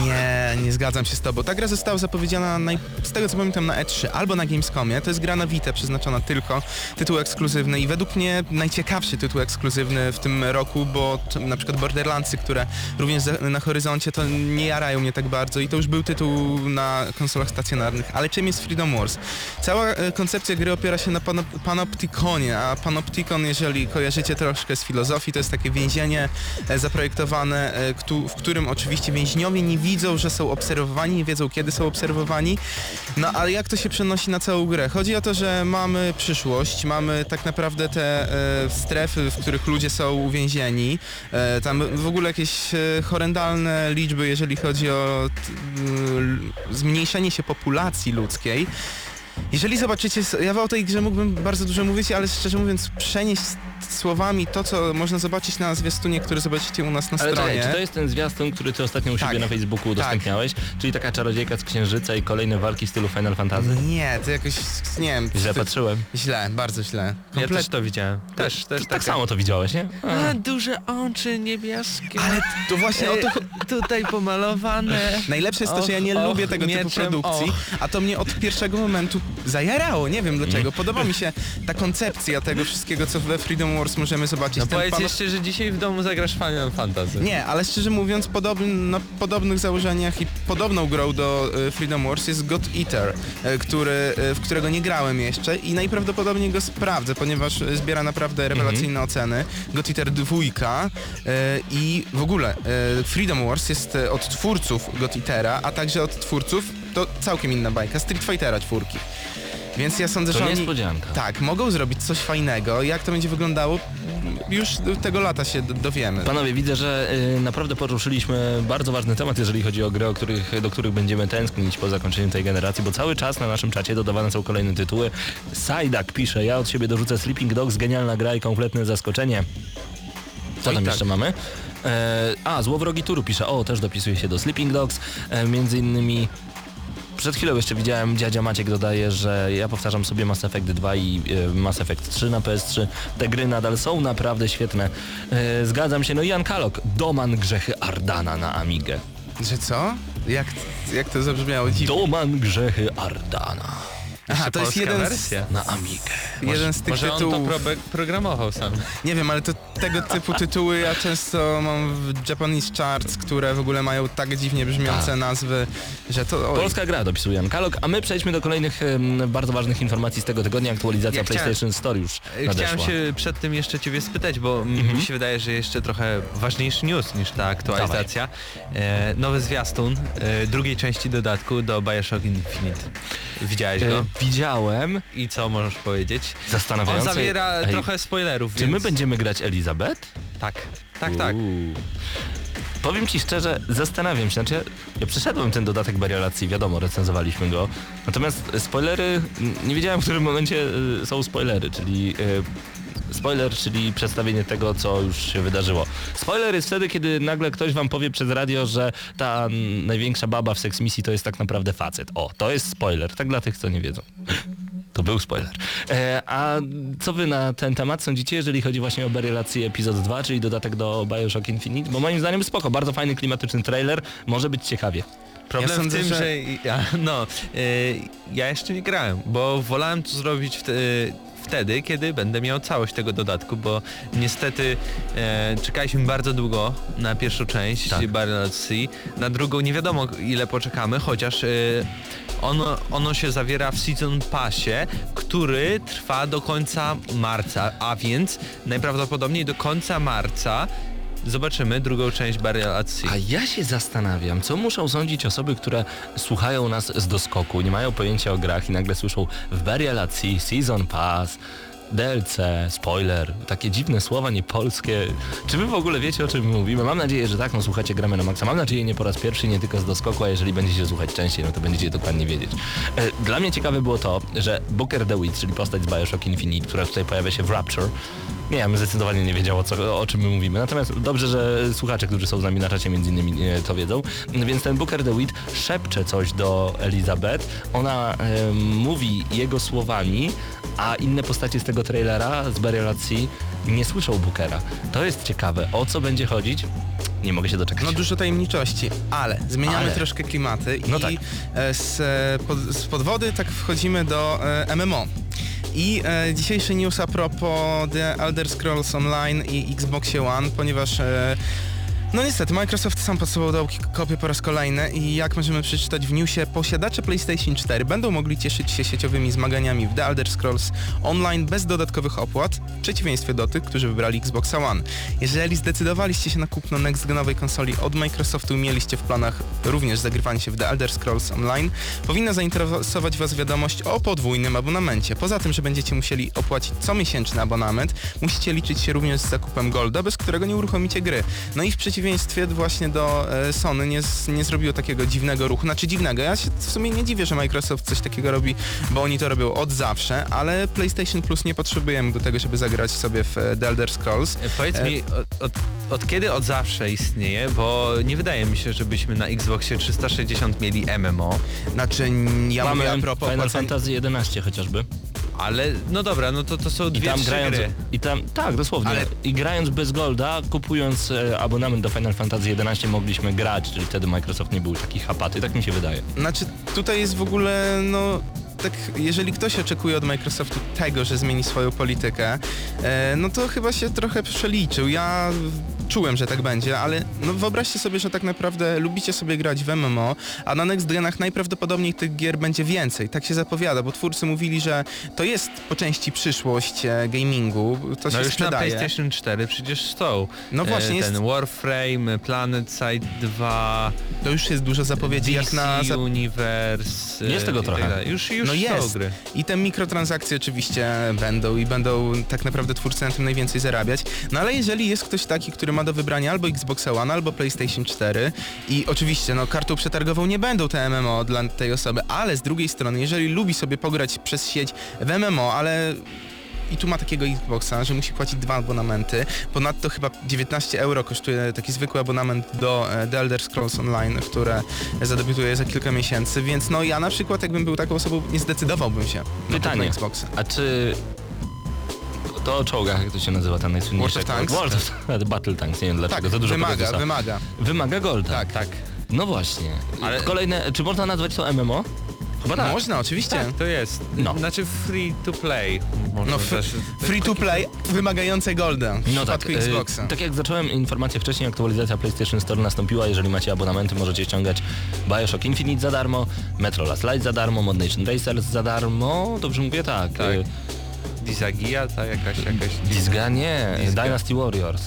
nie, nie zgadzam się z tobą. Ta gra została zapowiedziana z tego co pamiętam na E3 albo na Gamescomie. To jest gra na Vita przeznaczona tylko, tytuł ekskluzywny i według mnie najciekawszy tytuł ekskluzywny w tym roku, bo to, na przykład Borderlandsy, które również na horyzoncie to nie jarają mnie tak bardzo i to już był tytuł na konsolach stacjonarnych. Ale czym jest Freedom Wars? Cała e, koncepcja gry opiera się na panop Panopticonie, a Panopticon, jeżeli kojarzycie troszkę z filozofii, to jest takie więzienie e, zaprojektowane, e, w którym oczywiście więźniowie nie widzą, że są obserwowani, nie wiedzą kiedy są obserwowani. No ale jak to się przenosi na całą grę? Chodzi o to, że mamy przyszłość, mamy tak naprawdę te e, strefy, w których ludzie są uwięzieni. E, tam w ogóle jakieś horrendalne liczby, jeżeli chodzi o zmniejszenie się populacji ludzkiej. Jeżeli zobaczycie, ja o tej grze mógłbym bardzo dużo mówić, ale szczerze mówiąc przenieść słowami to, co można zobaczyć na zwiastunie, który zobaczycie u nas na Ale stronie. czekaj, czy to jest ten zwiastun, który ty ostatnio u Tak. siebie na Facebooku udostępniałeś? Czyli taka czarodziejka z księżyca i kolejne walki w stylu Final Fantasy? Nie, to jakoś, nie wiem. Źle ty- patrzyłem. Źle, bardzo źle. Ja też to widziałem. Też, też Tak samo to widziałeś, nie? A, duże oczy niebieskie. Ale to właśnie o to... E, tutaj pomalowane. Najlepsze jest to, że ja nie Och, lubię tego typu produkcji, och. a to mnie od pierwszego momentu zajarało, nie wiem dlaczego. Podoba mi się ta koncepcja tego wszystkiego, co we Freedom Wars możemy zobaczyć. No Ten powiedz pan- jeszcze, że dzisiaj w domu zagrasz Final Fantasy. Nie, ale szczerze mówiąc, podobny, na podobnych założeniach i podobną grą do e, Freedom Wars jest God Eater, e, który, e, w którego nie grałem jeszcze i najprawdopodobniej go sprawdzę, ponieważ zbiera naprawdę rewelacyjne oceny. God Eater 2 e, i w ogóle Freedom Wars jest od twórców God Eatera, a także od twórców, to całkiem inna bajka, Street Fightera czwórki. Więc ja sądzę, To że oni... niespodzianka. Tak, mogą zrobić coś fajnego. Jak to będzie wyglądało, już tego lata się do- dowiemy. Panowie, widzę, że y, naprawdę poruszyliśmy bardzo ważny temat, jeżeli chodzi o gry, o których, do których będziemy tęsknić po zakończeniu tej generacji, bo cały czas na naszym czacie dodawane są kolejne tytuły. Sajdak pisze, ja od siebie dorzucę Sleeping Dogs, genialna gra i kompletne zaskoczenie. Co tam tak. jeszcze mamy? E, a, Złowrogi Turu pisze, o, też dopisuje się do Sleeping Dogs, e, między innymi przed chwilą jeszcze widziałem, dziadzia Maciek dodaje, że ja powtarzam sobie Mass Effect 2 i e, Mass Effect 3 na PS3. Te gry nadal są naprawdę świetne. E, zgadzam się. No i Jan Kalok, Doman Grzechy Ardana na Amigę. Że co? Jak, jak to zabrzmiało dziwnie? Doman Grzechy Ardana Aha, to jest jeden z, wersja. na Amigę. jeden z tych Może on to tytułów. probe- programował sam. Nie wiem, ale to tego typu tytuły ja często mam w Japanese Charts, które w ogóle mają tak dziwnie brzmiące Tak. nazwy, że to... Oj. Polska gra, dopisuje Jan Kalok, a my przejdźmy do kolejnych bardzo ważnych informacji z tego tygodnia. Aktualizacja Ja chciałem- PlayStation Store już nadeszła. Chciałem się przed tym jeszcze ciebie spytać, bo Mhm. mi się wydaje, że jeszcze trochę ważniejszy news niż ta aktualizacja. E, nowy zwiastun e, drugiej części dodatku do Bioshock Infinite. Widziałeś E, go? Widziałem, I co możesz powiedzieć? On zastanawiające... zawiera Ej, trochę spoilerów, Czy więc... my będziemy grać Elizabeth? Tak, tak, tak. Uuu. Powiem ci szczerze, zastanawiam się, znaczy ja przeszedłem ten dodatek Bariolacji, wiadomo, recenzowaliśmy go, natomiast spoilery, nie wiedziałem w którym momencie y, są spoilery, czyli y, spoiler, czyli przedstawienie tego, co już się wydarzyło. Spoiler jest wtedy, kiedy nagle ktoś wam powie przez radio, że ta największa baba w Sex Misji to jest tak naprawdę facet. O, to jest spoiler, tak dla tych, co nie wiedzą. To był spoiler. E, a co wy na ten temat sądzicie, jeżeli chodzi właśnie o Berylację epizod 2, czyli dodatek do Bioshock Infinite? Bo moim zdaniem spoko, bardzo fajny, klimatyczny trailer, może być ciekawie. Problem Ja sądzę, w tym, że- że, ja, no, y, ja jeszcze nie grałem, bo wolałem to zrobić w, te, wtedy, kiedy będę miał całość tego dodatku, bo niestety e, czekaliśmy bardzo długo na pierwszą część Tak. Barrel Sea, na drugą nie wiadomo ile poczekamy, chociaż e, ono, ono się zawiera w Season Passie, który trwa do końca marca, a więc najprawdopodobniej do końca marca zobaczymy drugą część Barrel at Sea. A ja się zastanawiam, co muszą sądzić osoby, które słuchają nas z doskoku, nie mają pojęcia o grach i nagle słyszą w Burial at Sea, Season Pass, DLC, spoiler, takie dziwne słowa niepolskie. Czy wy w ogóle wiecie o czym mówimy? Mam nadzieję, że tak, no słuchacie Gramy na Maxa. Mam nadzieję nie po raz pierwszy, nie tylko z doskoku, a jeżeli będziecie słuchać częściej, no to będziecie dokładnie wiedzieć. E, Dla mnie ciekawe było to, że Booker DeWitt, czyli postać z Bioshock Infinite, która tutaj pojawia się w Rapture, nie, ja bym zdecydowanie nie wiedział o, co, o czym my mówimy. Natomiast dobrze, że słuchacze, którzy są z nami na czacie między innymi e, to wiedzą. Więc ten Booker DeWitt szepcze coś do Elizabeth. Ona e, mówi jego słowami, a inne postacie z tego trailera, z Sea, nie słyszą Bookera. To jest ciekawe. O co będzie chodzić? Nie mogę się doczekać. No dużo tajemniczości, ale zmieniamy Ale. troszkę klimaty No i tak. e, z, pod, z podwody tak wchodzimy do MMO. I e, dzisiejszy news a propos The Elder Scrolls Online i Xboxie One, ponieważ e, no niestety Microsoft sam pod sobą dał kopię po raz kolejny i jak możemy przeczytać w newsie, posiadacze PlayStation 4 będą mogli cieszyć się sieciowymi zmaganiami w The Elder Scrolls Online bez dodatkowych opłat, w przeciwieństwie do tych, którzy wybrali Xboxa One. Jeżeli zdecydowaliście się na kupno next-genowej konsoli od Microsoftu i mieliście w planach również zagrywanie się w The Elder Scrolls Online, powinna zainteresować Was wiadomość o podwójnym abonamencie. Poza tym, że będziecie musieli opłacić comiesięczny abonament, musicie liczyć się również z zakupem Golda, bez którego nie uruchomicie gry. No i w przeciwieństwie właśnie do e, Sony nie, nie zrobiło takiego dziwnego ruchu, znaczy dziwnego, ja się w sumie nie dziwię, że Microsoft coś takiego robi, bo oni to robią od zawsze, ale PlayStation Plus nie potrzebujemy do tego, żeby zagrać sobie w e, The Elder Scrolls. E, Powiedz E, mi, od, od, od kiedy od zawsze istnieje, bo nie wydaje mi się, żebyśmy na Xboxie 360 mieli MMO, Znaczy, ja Mamy mówię a propos Final Fantasy 11 chociażby. Ale no dobra, no to to są I dwie, tam trzy grając, gry. i tam, tak, dosłownie. Ale- I grając bez Golda, kupując e, abonament do Final Fantasy 11 mogliśmy grać, czyli wtedy Microsoft nie był taki chapaty, tak mi się wydaje. Znaczy tutaj jest w ogóle, no tak, jeżeli ktoś oczekuje od Microsoftu tego, że zmieni swoją politykę, e, no to chyba się trochę przeliczył. Ja czułem, że tak będzie, ale no wyobraźcie sobie, że tak naprawdę lubicie sobie grać w MMO, a na Next Genach najprawdopodobniej tych gier będzie więcej. Tak się zapowiada, bo twórcy mówili, że to jest po części przyszłość e, gamingu, to No się już na sprzedaje. PlayStation 4 przecież są. No właśnie, e, jest- ten Warframe, Planet Side 2, To już jest dużo zapowiedzi, DC jak na... za- Universe. Jest e, tego i tak trochę. dalej. Już, już No są jest. gry. I te mikrotransakcje oczywiście będą i będą tak naprawdę twórcy na tym najwięcej zarabiać. No ale jeżeli jest ktoś taki, który ma do wybrania albo Xbox One, albo PlayStation 4 i oczywiście no kartą przetargową nie będą te MMO dla tej osoby, ale z drugiej strony, jeżeli lubi sobie pograć przez sieć w MMO, ale i tu ma takiego Xboxa, że musi płacić dwa abonamenty. Ponadto chyba 19 euro kosztuje taki zwykły abonament do e, The Elder Scrolls Online, które zadebiutuje za kilka miesięcy, więc no ja na przykład jakbym był taką osobą, nie zdecydowałbym się na Pytanie. kupno Xboxa. A czy to o czołgach, jak to się nazywa, ten najsłynniejszy? World of Tanks? World of Tanks, Battle Tanks, nie wiem dlaczego, Tak, to dużo wymaga, wymaga. Wymaga Golda. Tak, Tak. No właśnie. Ale- Kolejne, czy można nazwać to MMO? Chyba tak. Można, oczywiście. Tak, to jest. No. Znaczy free to play. Można No, też. free to play, wymagające Golda w No tak, przypadku e, Xboxa. tak jak zacząłem informację wcześniej, aktualizacja PlayStation Store nastąpiła. Jeżeli macie abonamenty, możecie ściągać Bioshock Infinite za darmo, Metro Last Light za darmo, Mod Nation Racers za darmo. Dobrze mówię? Tak. Tak. Dizagia, ta jakaś, jakaś... Dizga nie, Dizga. Dynasty Warriors.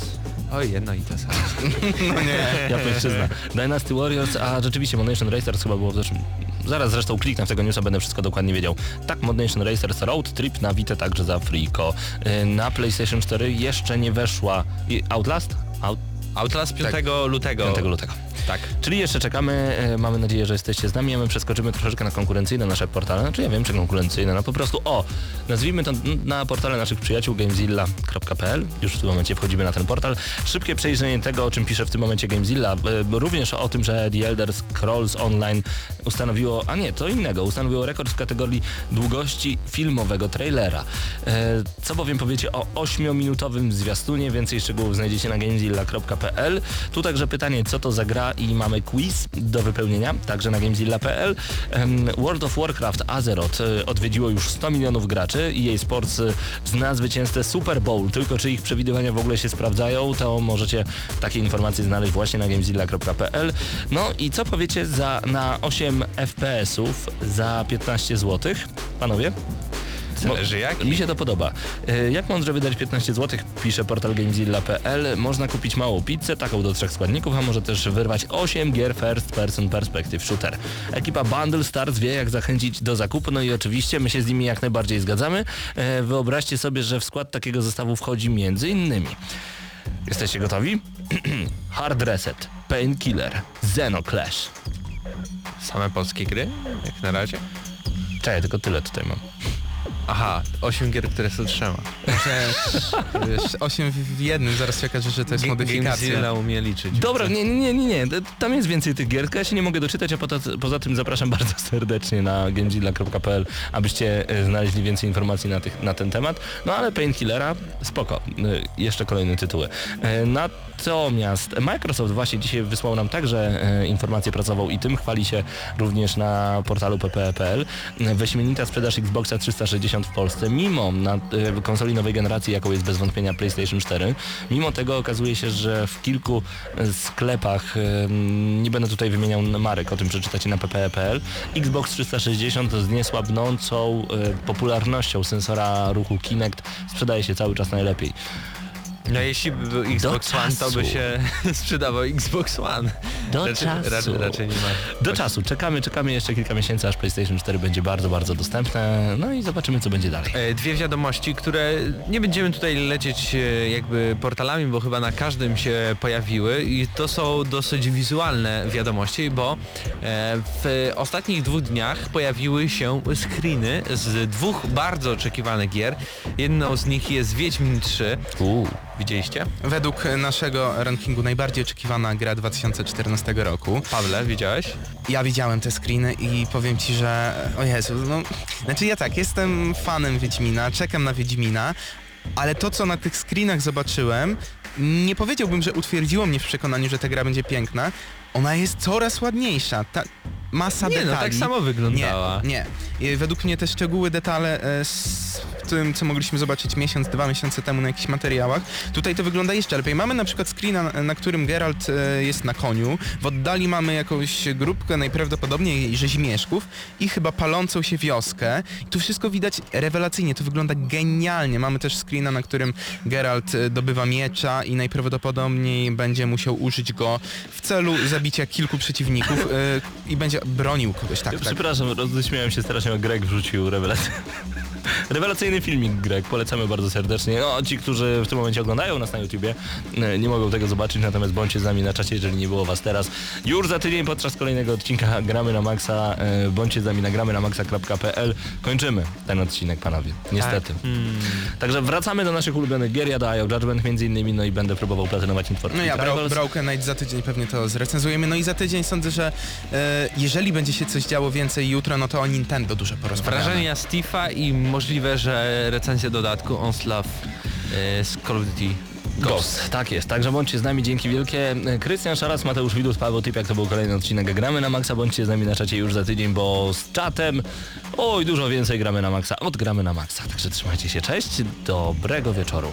Oj, jedno i to samo. *laughs* No nie. *laughs* Japońszczyzna. Dynasty Warriors, a rzeczywiście Mod Nation Racers chyba było w zeszłym... Zaraz zresztą kliknę w tego newsa, będę wszystko dokładnie wiedział. Tak, Mod Nation Racers Road Trip na Vita także za Freako. Y, Na PlayStation 4 jeszcze nie weszła i Outlast? Out... Outlast 5 lutego. 5 lutego. Tak. Czyli jeszcze czekamy, e, mamy nadzieję, że jesteście z nami, a my przeskoczymy troszeczkę na konkurencyjne nasze portale. Znaczy ja wiem, czy konkurencyjne, no po prostu o, nazwijmy to na portale naszych przyjaciół gamezilla.pl. Już w tym momencie wchodzimy na ten portal. Szybkie przejrzenie tego, o czym pisze w tym momencie Gamezilla. e, Również o tym, że The Elder Scrolls Online ustanowiło, a nie, to innego, ustanowiło rekord w kategorii długości filmowego trailera. E, Co bowiem powiecie o 8-minutowym zwiastunie, więcej szczegółów znajdziecie na gamezilla.pl gamezilla.pl. Tu także pytanie, co to za gra i mamy quiz do wypełnienia, także na gamezilla.pl. World of Warcraft Azeroth e, odwiedziło już 100 milionów graczy i jej Sports e, zna zwycięzcę Super Bowl, tylko czy ich przewidywania w ogóle się sprawdzają, to możecie takie informacje znaleźć właśnie na gamezilla.pl. No i co powiecie za, na 8 FPS-ów za 15 zł? Panowie? Zależy jak. Mi się to podoba. E, Jak mądrze wydać 15 zł, pisze portal gamezilla.pl. Można kupić małą pizzę, taką do trzech składników, a może też wyrwać 8 gier First Person Perspective Shooter. Ekipa Bundle Stars wie jak zachęcić do zakupu, no i oczywiście my się z nimi jak najbardziej zgadzamy. E, Wyobraźcie sobie, że w skład takiego zestawu wchodzi między innymi. Jesteście gotowi? *clears throat* Hard Reset, Painkiller, Xenoclash. Same polskie gry? Jak na razie? Czekaj, tylko tyle tutaj mam. Aha, 8 gier, które są trzema. Że, wiesz, 8 w jednym, zaraz się okaże, że to jest modyfikacja. Gamezilla umie liczyć. Dobra, nie, nie, nie, nie. Tam jest więcej tych gier, tylko ja się nie mogę doczytać, a poza, poza tym zapraszam *laughs* bardzo serdecznie na gamezilla.pl, abyście e, znaleźli więcej informacji na, tych, na ten temat. No ale Painkillera, spoko. E, Jeszcze kolejne tytuły. E, Natomiast Microsoft właśnie dzisiaj wysłał nam także e, informację pracową i tym chwali się również na portalu ppe.pl. E, Wyśmienita sprzedaż Xboxa 360 w Polsce, mimo na e, konsoli nowej generacji, jaką jest bez wątpienia PlayStation 4, mimo tego okazuje się, że w kilku e, sklepach, nie będę tutaj wymieniał marek, o tym przeczytacie na ppe.pl, Xbox 360 z niesłabnącą popularnością sensora ruchu Kinect sprzedaje się cały czas najlepiej. No jeśli by był Xbox One, to by się *laughs* sprzedawał Xbox One. Do raczej, czasu. Raczej, raczej nie ma. Do czasu, czekamy, czekamy jeszcze kilka miesięcy, aż PlayStation 4 będzie bardzo, bardzo dostępne, no i zobaczymy co będzie dalej. E, Dwie wiadomości, które nie będziemy tutaj lecieć e, jakby portalami, bo chyba na każdym się pojawiły i to są dosyć wizualne wiadomości, bo e, w ostatnich dwóch dniach pojawiły się screeny z dwóch bardzo oczekiwanych gier. Jedną z nich jest Wiedźmin 3. Uuu. Widzieliście? Według naszego rankingu najbardziej oczekiwana gra 2014 roku. Pawle, widziałeś? Ja widziałem te screeny i powiem ci, że o Jezu, no, znaczy ja tak, jestem fanem Wiedźmina, czekam na Wiedźmina, ale to co na tych screenach zobaczyłem, nie powiedziałbym, że utwierdziło mnie w przekonaniu, że ta gra będzie piękna. Ona jest coraz ładniejsza. Ta masa Nie, no detali. tak samo wyglądała. Nie, nie. Według mnie te szczegóły, detale e, tym, co mogliśmy zobaczyć miesiąc, dwa miesiące temu na jakichś materiałach, tutaj to wygląda jeszcze lepiej. Mamy na przykład screena, na- którym Geralt e, jest na koniu, w oddali mamy jakąś grupkę najprawdopodobniej rzeźmieszków i chyba palącą się wioskę. Tu wszystko widać rewelacyjnie, to wygląda genialnie. Mamy też screena, na którym Geralt e, dobywa miecza i najprawdopodobniej będzie musiał użyć go w celu zabicia kilku przeciwników e, i będzie bronił kogoś. Tak, tak. Przepraszam, roześmiałem się strasznie, Greg wrzucił rewelację. *laughs* Rewelacyjny filmik, Greg, polecamy bardzo serdecznie. No, ci, którzy w tym momencie oglądają nas na YouTubie, e, nie mogą tego zobaczyć, natomiast bądźcie z nami na czacie, jeżeli nie było was teraz. Już za tydzień podczas kolejnego odcinka Gramy na Maxa, e, bądźcie z nami na gramy na maxa.pl. Kończymy ten odcinek, panowie, niestety. Także wracamy do naszych ulubionych gier, ja daję Judgment między innymi, no i będę próbował platynować for No ja, Bro. Broken Knight za tydzień pewnie to zrecenzujemy. No i za tydzień sądzę, że e, jeżeli będzie się coś działo więcej jutro, no to o Nintendo dużo porozmawiamy. Wrażenia Steve'a i możliwe, że recenzja dodatku Onslaught e, z Call of Duty Ghost. Tak jest, także bądźcie z nami, dzięki wielkie. Krystian Szaras, Mateusz Widut, Paweł Typiak, to był kolejny odcinek Gramy na Maxa. Bądźcie z nami na czacie już za tydzień, bo z czatem oj, dużo więcej Gramy na Maxa. Od Gramy na Maxa, także trzymajcie się, cześć, dobrego wieczoru.